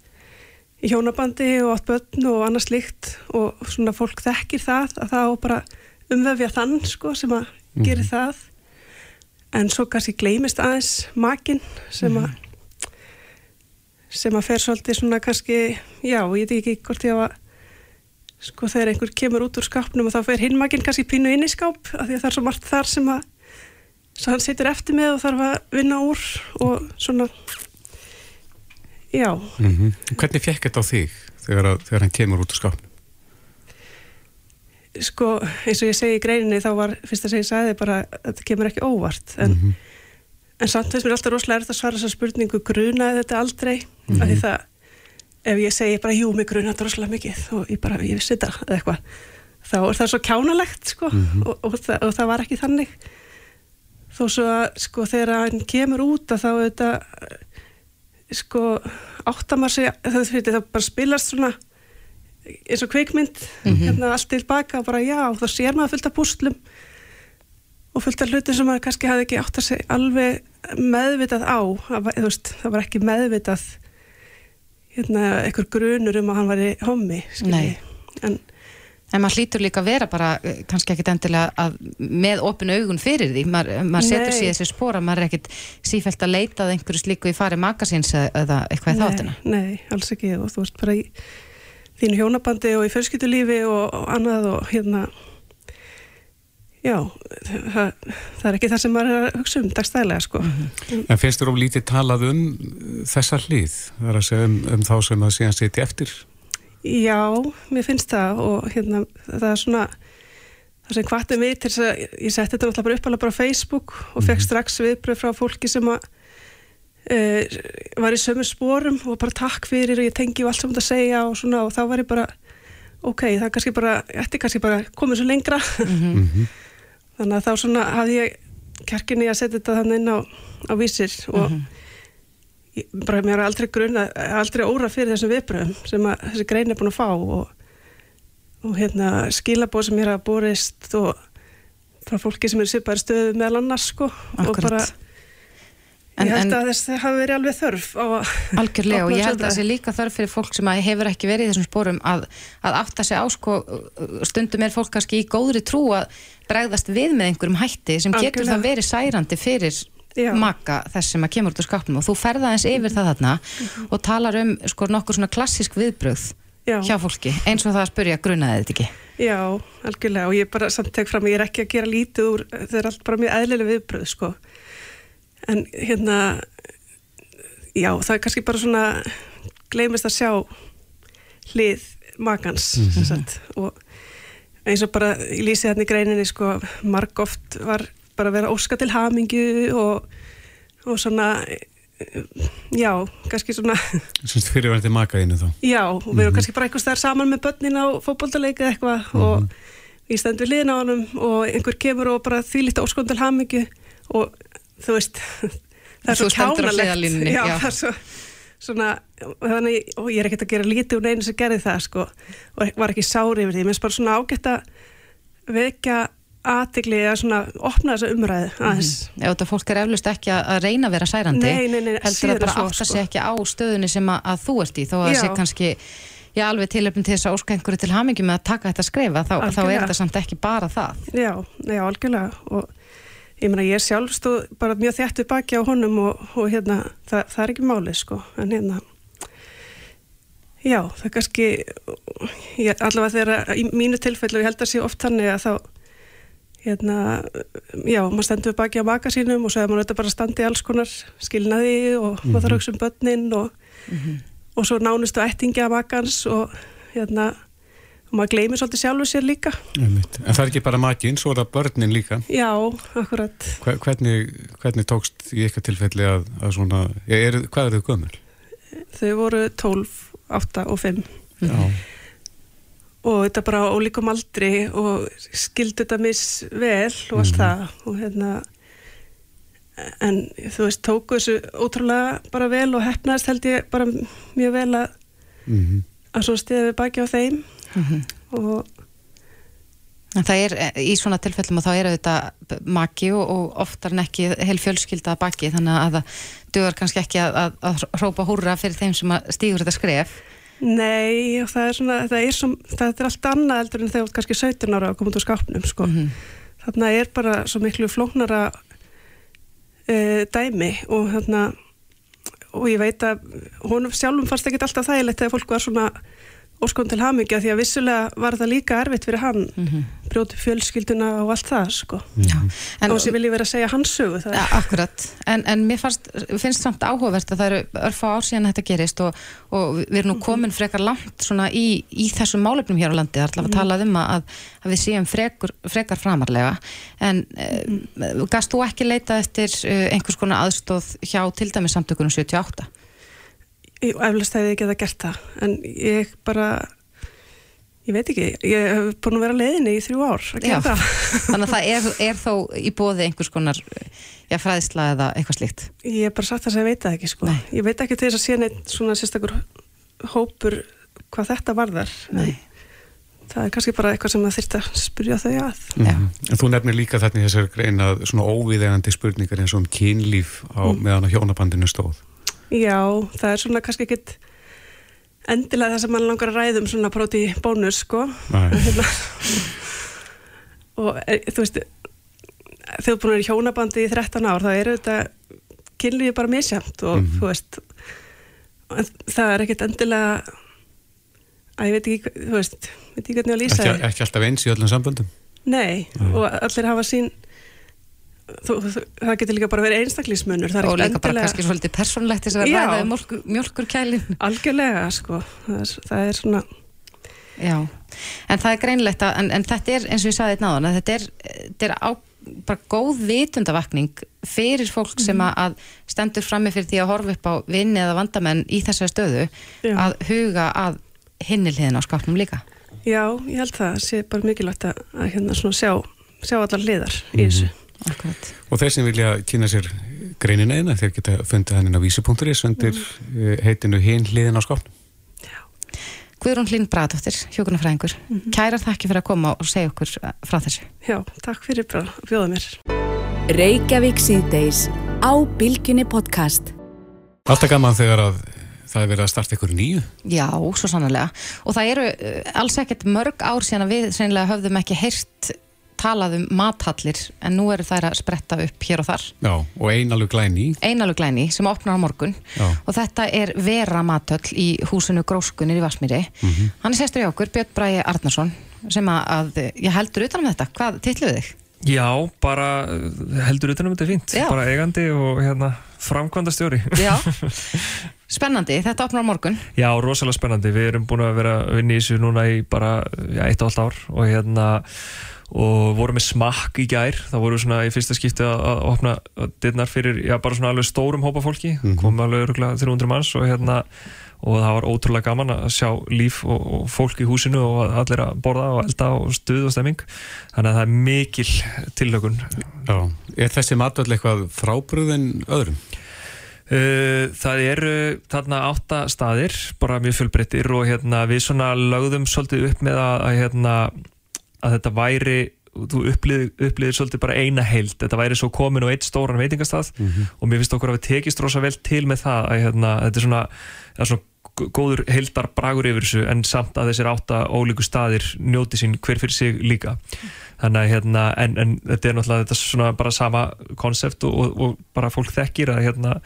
í hjónabandi og átt börn og annað slíkt og svona fólk þekkir það að það á bara umvefja þann sko sem að gera það. En svo kannski gleymist aðeins makinn sem að sem að fer svolítið svona kannski já, ég veit ekki hvort ég að sko þegar einhver kemur út úr skápnum og þá fer hinn makinn kannski pínu inn í skáp af því að það er svo margt þar sem að sem hann situr eftir með og þarf að vinna úr og svona já, Mm Hvernig fekk þetta á þig þegar, að, þegar hann kemur út úr skápnum? sko eins og ég segi í greininni þá var fyrst að segja sæði bara að þetta kemur ekki óvart. En, en samt finnst mér alltaf rosalega erfitt að svara þessa spurningu grunaði þetta aldrei? Af því það ef ég segi bara jú mig grunaði þetta rosalega mikið og ég bara ég vissi þetta eða eitthvað þá er það svo kjánalegt sko. Og, og, það, og það var ekki þannig þó svo að sko þegar hann kemur út að þá þetta sko áttamar sig það, það bara spilast svona eins og kveikmynd hérna allt tilbaka og bara já, þá sér maður fullt af púslum og fullt af hlutin sem maður kannski hafði ekki átt að segja alveg meðvitað á það veist, það var ekki meðvitað hérna, einhver grunur um að hann var í hommi en En maður hlýtur líka að vera bara eh, kannski ekkit endilega að, með opinu augun fyrir því. Maður, maður setur sér þessi spóra, maður er ekkit sífælt að leita að einhverju slíku í fari makasins eða eitthvað í þáttina. nei, alls ekki og þú veist bara í þínu hjónabandi og í fjölskyldulífi og, og annað og hérna já, það, það er ekki það sem maður er að hugsa um dagstælega sko En finnst þér of lítið talað um þessa hlið? Það er að segja um, um þá sem að síðan sitja eftir Já, mér finnst það og hérna það er svona það sem hvatum við til þess að ég setti þetta náttúrulega bara upp alveg bara á Facebook og fekk strax viðbröð frá fólki sem að uh, var í sömu spórum og bara takk fyrir og ég tengi allt sem þetta segja og svona og þá var ég bara ok, það er kannski bara, ég ætti kannski bara komið svo lengra. Þannig að þá svona hafði ég kjarkinni að setja þetta þannig inn á, á vísir og ég, bara mér er aldrei grunna aldrei óra fyrir þessum viðbröðum sem að þessi grein er búin að fá og, og hérna skilabóð sem mér hafa borist og frá fólki sem er svipaður stöðu meðal annars sko og Akkúrat. bara En- ég held að þess hafi verið alveg þörf á að Algjörlega og ég held að sé líka þörf fyrir fólk sem að hefur ekki verið í þessum spórum að, að átta sig á sko stundum er fólk kannski í góðri trú að bregðast við með einhverjum hætti sem getur Algjörlega. það verið særandi fyrir Já. maka þess sem að kemur út úr skápnum og þú ferða eins yfir það þarna og talar um sko nokkur svona klassísk viðbrögð Já. hjá fólki eins og það að spurja grunaði þetta ekki Já, algjörlega og ég bara samt tek fram ég er ekki að gera lítið úr það er allt bara mjög eðlileg viðbröð sko en hérna já, það er kannski bara svona gleymist að sjá hlið makans mm sagt, og eins og bara í lýsið hérna í greininni sko, marg oft var bara vera óska til hamingju og, og svona já, kannski svona Semst fyrirvændi makaðinu þá. Já, og við erum kannski bara einhvers þar saman með börnin á fótboltaleik eða eitthvað og ég stend við liðin á honum og einhver kemur og bara því lítið óskon til hamingju og þú veist það er svo stendur kjánalegt já, já. það er svo svona, þannig, og ég er ekkert að gera lítið úr einu sem gerði það sko og var ekki sári yfir því, mér finnst bara svona ágætt að vekja aðtigli að svona opna þessa umræðu aðeins. Ef þetta fólk er eflust ekki að að reyna að vera særandi. Nei, nei, nei, heldur að bara svo, átta sko. sig ekki á stöðunni sem að, að þú ert í þó að það sé kannski já, alveg tilöfn til þess að óska einhverju til hamingi með að taka þetta skrefa, þá, þá er þetta samt ekki bara það. Já, já, algjörlega. Og ég meina ég sjálf stóð bara mjög þjætt við baki á honum og, og hérna, það, það er ekki máli sko, en hérna já, það kannski ég, allavega þegar í mínu tilfellu, ég held að sé oft þannig að þá hérna, já, maður stendur við baki á maka sínum og svo er maður þetta bara í alls konar skilnaði og maður þarf að hugsa um börnin og, og svo nánustu ættingi af makans og hérna, og maður gleymir svolítið sjálfur sér líka. En það er ekki bara makinn, svo er það börnin líka. Já, akkurat Hve- Hvernig, hvernig tókst í eitthvað tilfelli að, að svona, er, hvað er þau gömul? þau voru 12, 8 og 5 Já. Og þetta bara á ólíkum aldri og skildu þetta mis vel og allt Mhm. það og hérna en þú veist, tóku þessu ótrúlega bara vel og hefnaðist held ég bara mjög vel að, Mm að svo stiða við baki á þeim Mhm. og En það er eh, í svona tilfellum og þá er auðvitað maki og, og oftar en ekki heil fjölskylda að baki þannig að það dugar kannski ekki að, að, að hrópa húrra fyrir þeim sem að stígur þetta skref. Nei, það er svona það er, som, það er allt annað eldur en þegar þú ert kannski 17 ára að koma út úr skápnum sko. Mhm. þarna er bara svo miklu flóknara uh, dæmi og hérna og ég veit að honum sjálfum fannst ekki alltaf þægilegt þegar fólk var svona óskon til hamingja því að vissulega var það líka erfitt fyrir hann Mhm. brjóti fjölskylduna og allt það sko. En- og sem vil ég vera að segja hans sögu Ja, akkurat, en, en mér fannst, finnst samt áhugavert að það eru örfá ár síðan þetta gerist og, og við erum nú komin frekar langt svona í, í þessum málefnum hér á landi, það er alltaf að tala um að, að við séum frekur, frekar framarlega en mm. gast þú ekki leita eftir uh, einhvers konar aðstóð hjá til dæmis samtökunum 78? Eflust hefði ég geta gert það en ég bara ég veit ekki, ég hef búin að vera leiðinni í þrjú ár að Já, gera það þannig að það er, er þó í bóði einhvers konar já, fræðsla eða eitthvað slíkt Ég er bara sagt þess að ég veit það ekki sko. Ég veit ekki til þess að sé neitt svona sérstakur hópur hvað þetta varðar. Nei. Það er kannski bara eitthvað sem það þyrst að spyrja þau að. Mm. En þú nefnir líka þarna í þessari grein að svona óviðegandi spurningar eins og um kynlíf á Mm. meðan á hjónabandinu stóð. Já, það er svona kannski ekkit endilega það sem mann langar að ræðum svona próti bónus sko. Hérna. og er, þú veist er búin að vera í hjónabandi í 13 ár þá eru þetta kynlífi bara misjæmt og Mhm. þú veist það er ekkit endilega að ég veit ekki, þú veist veit ekki hvernig að lýsa Ekki, ekki alltaf eins í öllum samböndum. Nei, og allir hafa sín þú, þú, það getur líka bara verið einstaklismunur og líka bara kannski svolítið persónlegt þess að ræða um mjölkur, mjölkurkælin algjörlega sko. Það er, það er svona Já, en það er greinlegt að en, en þetta er eins og ég saði þetta náðan að þetta er, þetta er á, bara góð vitundavakning fyrir fólk sem að, að stendur frammi fyrir því að horfa upp á vinni eða vandamenn í þessari stöðu Já. að huga að hinnilhiðin á skápnum líka. Já, ég held það. Sé bara mikilvægt að, að hérna svona sjá, sjá allar hliðar í þessu Akkurat. Og þeir sem vilja kynna sér greinina eina, þeir geta fundið hann inn á vísi.is undir mm. heitinu hinn hliðin á skápnum. Guðrún Hlín Bradóttir, hjókunarfræðingur kærar þakki fyrir að koma og segja okkur eh, frá þessu Já, takk fyrir bara að bjóða mér Reykjavík síðdeis á Bilginni podcast. Alltaf gaman þegar að það er verið að starta ykkur nýju. Já, svo sannlega. Og það eru uh, alls ekkert mörg ár síðan að við sennilega höfðum ekki heyrt talað um mathallir en nú eru þær að spretta upp hér og þar. Já, og ein alveg glæni. Einalug glæni sem opnar á morgun Já. og þetta er Vera mathöll í húsinu Gróskunir í Vasmíri. Mhm. Hann er sestur í okkur, Björn Bræði Arnarsson sem að, að ég heldur utan um þetta. Hvað titluðu þig? Já, bara uh, heldur utanum þetta fínt, Já. bara eigandi og hérna framkvæmda stjóri. Já. Spennandi, þetta opnar á morgun. Já, rosalega spennandi, við erum búin að vera að vinna í þessu núna í bara já, eitt og allt ár og hérna og vorum með smakk í gær. Það voru svona í fyrsta skipti að, opna dyrnar fyrir, já, bara svona alveg stórum hópa fólki, mm komum alveg öruglega 300 manns og hérna og það var ótrúlega gaman að sjá líf og, og fólk í húsinu og allir að borða og elda og stuð og stemming. Þannig að það er mikil tillögun Já, er þessi matvöld eitthvað frábröðin öðrum? Uh, það eru þarna átta staðir, bara mjög fjölbreyttir og hérna, við svona lögðum svolítið upp með að, að, hérna, að þetta væri, þú upplýðir, svolítið bara eina heild, þetta væri svo komin og eitt stóran veitingastað og mér finnst okkur að við tekist rosa vel til með það að hérna, þetta er svona, er svona gó- góður heildar bragur yfir þessu en samt að þessir átta ólíku staðir njóti sín hver fyrir sig líka. Þannig að hérna, en, en þetta er náttúrulega þetta er svona bara sama konsept og, og, og bara fólk þekkir að hérna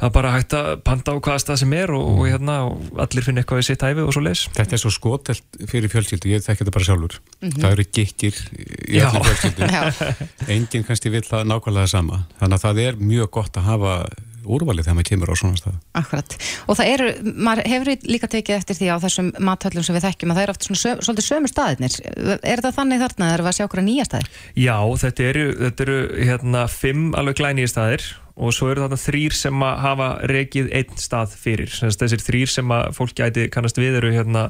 að bara hægt að panta á hvaða stað sem er og, og hérna og allir finna eitthvað í sitt hæfi og svo leis Þetta er svo skotelt fyrir fjölskyldu, ég þekki þetta bara sjálfur. Mhm. Það eru gikkir í allir fjölskyldu. Enginn kannski vill það nákvæmlega sama. Þannig að það er mjög gott að hafa úrvalið þegar maður kemur á svona stað Akkurat, og það eru, maður hefur líka tekið eftir því á þessum mathöllum sem við þekkjum að það eru oft svona söm, svolítið sömu staðirnir er það þannig þarna, erum við að sjá okkur að nýja staðir? Já, þetta eru, þetta eru hérna, fimm alveg glænýja staðir og svo eru þarna þrýr sem að hafa rekið einn stað fyrir. Þessir þrýr sem að fólk gæti kannast við eru hérna,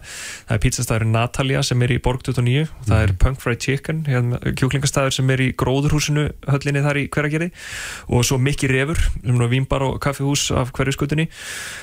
það er pizzastæður Natalia sem er í Borg 29, mm. það er mhm. Punk Fried Chicken hérna, kjúklingastæður sem er í Gróðurhúsinu höllinni þar í hverjargeri og svo Mikki Refur, er vínbar og kaffihús af hverjuskutunni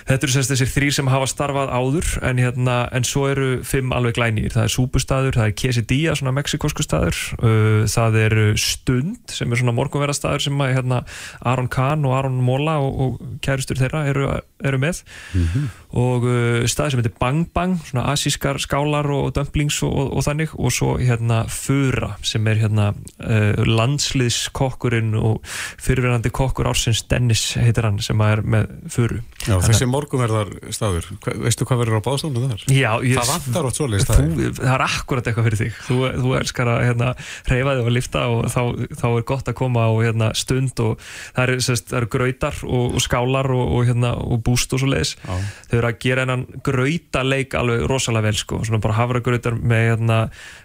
þetta eru þessir þrýr sem hafa starfað áður en, hérna, en svo eru fimm alveg glænýr, það er Súbustæður, það er Quesadilla svona mexikosku staður, uh, það er Stund sem er svona morgunverðastæður sem að hérna, Aron Kahn Kahn og Aron Móla og, og kæristur þeirra eru, eru með. Mm -hmm. og uh, staði sem heitir Bang Bang svona asískar skálar og dumplings og, og þannig. Og svo hérna Fura sem er hérna uh, landsliðskokkurinn og fyrirverandi kokkur ársins Dennis heitir hann sem er með Furu. Já, þessi morgunverðar staður veistu hvað verður á báðstofnum þar? Já, ég, það vantar átt svolítið staður Það er akkurat eitthvað fyrir þig. Þú, þú elskar að hérna, reyfa þig og lifta og þá, þá er gott að koma á hérna, stund og það er sérst veist, það eru gröytar og, og skálar og, og, hérna, og búst og svo leiðis þau eru að gera einan gröytaleik alveg rosalega vel sko, svona bara havragröytar með, hérna,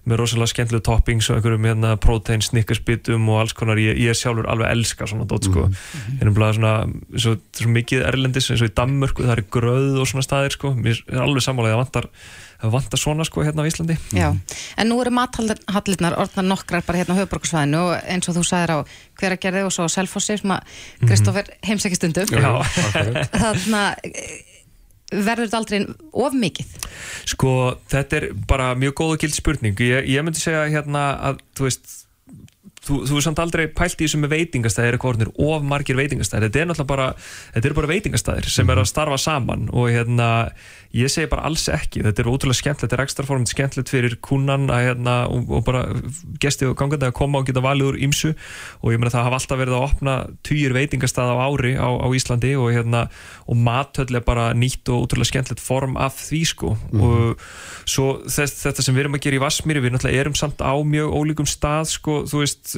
með rosalega skemmtilega toppings og einhverjum hérna, protein, snickersbitum og alls konar, ég, ég sjálfur alveg elska svona dótt sko, mm -hmm. einnig svona svo, svo mikið erlendis eins og í Danmörku það eru gröð og svona staðir sko. Mér er alveg sammálega að vantar það vantar svona sko hérna á Íslandi Já, en nú eru mathallirnar orðnar nokkrar bara hérna á höfuborgarsvæðinu og eins og þú sagðir á hveragerði og svo Selfossi sem að mhm. Kristófer mm -hmm. heimsækki stundum þannig að eh, verður þetta aldrei of mikið? Sko, þetta er bara mjög góð og gild spurning ég, ég myndi segja hérna að þú veist Þú, þú er samt aldrei pælt í þessu með veitingastæðir hvort er of margir veitingastæðir þetta er náttúrulega bara, þetta eru bara veitingastæðir sem er að starfa saman og hérna ég segi bara alls ekki, þetta er ótrúlega skemmtilegt þetta er ekstra formt skemmtilegt fyrir kúnan að, hérna, og, og bara gesti og gangandi að koma og geta valið úr ímsu og ég meina það hafa alltaf verið að opna týjir veitingastað á ári á, á Íslandi og, hérna, og matöll er bara nýtt og ótrúlega skemmtilegt form af því sko. Mm. og svo þess, þetta sem við erum að gera í Vasmíri við náttúrulega erum samt á mjög ólíkum stað sko, þú veist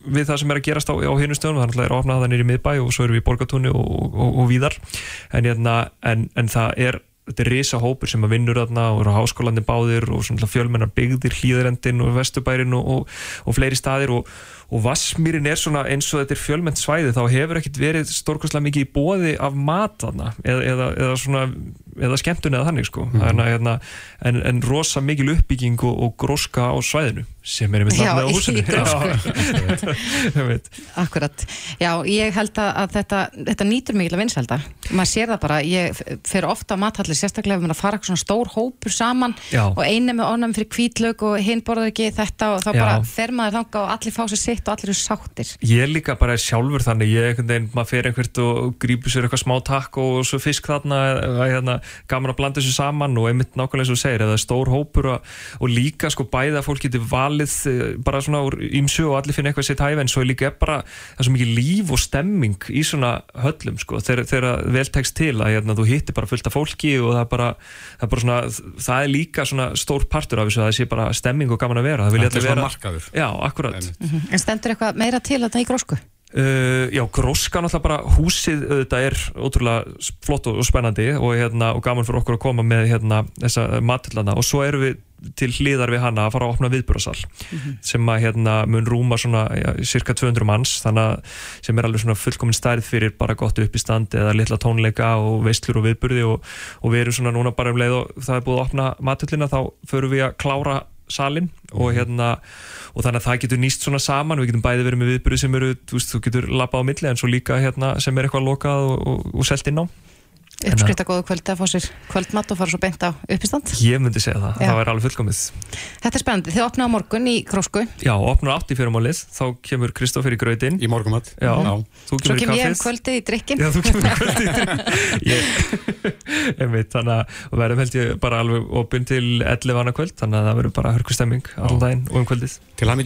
við það sem er að gerast á, á hinu stöðunum þannig að það er að opna það nýri miðbæ og svo erum við í borgatunni og, og, og víðar. En, hérna, en, en það er þetta er risa hópur sem að vinnur þarna og eru á háskólandi báðir og fjölmennar byggðir hlýðarendin og vestubærin og, og fleiri staðir og og Vassmýrin er svona eins og þetta er fjölmennt svæði þá hefur ekkert verið stórkvæmslega mikið í bóði af matana eða, eða, eða svona eða skemmtun eða þannig sko. Mm -hmm. en, en, en rosa mikil uppbygging og, og gróska á svæðinu sem er einmitt á húsinu. Akkurat. Já, ég held að þetta, þetta nýtur mikil að vinselda maður sér það bara, ég fer ofta á mathallir sérstaklega ef maður fara svona stór hópur saman Já. og einu með onam fyrir kvítlaug og hinn borðar ekki þetta og þá Já. bara fer maður þanga og allir fá sér sitt og allir eru sáttir. Ég líka bara sjálfur þannig ég, einhvern veginn, maður fer einhvert og grýpur sér eitthvað smá takk og svo fisk þarna eða hérna, gaman að blanda þessu saman og einmitt nákvæmlega og og, og valið eh, bara svona úr ímsu og allir finna eitthvað sér tæfa en svo er líka bara það er svo mikið líf og stemming í svona höllum sko, þegar, vel tekst til að hérna, þú hittir bara fullt af fólki og það er bara, það er, bara svona, það er líka svona stór partur af þessu að það sé bara stemming og gaman að vera. Það, það er svona markaður. Já, akkurat. En stendur eitthvað meira til að það í grósku? Uh, já, gróska náttúrulega bara húsið þetta er ótrúlega flott og spennandi og, hérna, og gaman fyrir okkur að koma með hérna, þessa matillana og svo erum við til hlýðar við hana að fara að opna viðbúrasal mm -hmm. sem að hérna, mun rúma svona ja, cirka 200 manns að sem er alveg svona fullkominn stærð fyrir bara gott upp í stand eða litla tónleika og veistlur og viðburði og, og við erum svona núna bara um leið og það er búið að opna matillina þá förum við að klára salin og mhm. hérna og þannig að það getur nýst svona saman við getum bæði verið með viðbyrju sem eru þú, veist, þú getur lappað á milli en svo líka hérna, sem er eitthvað lokað og, og, og selt inn á uppskritta góðu kvöldi að fá sér kvöldmatt og fara svo beint á uppistand. Ég myndi segja það, Já. það væri alveg fullkomið. Þetta er spennandi, þið opnaðu morgun í Grósku. Já, opnaðu átt í fyrirmálið þá kemur Kristófur í gröðin í morgumatt Já, Já. Svo kem ég um kvöldið í drikkin Já, þú kemur kvöldið í drikkin Ég veit, þannig að verðum held ég bara alveg opinn til 11 vana kvöld þannig að það verður bara hörkustemming allan daginn og um kvöldið. Til hann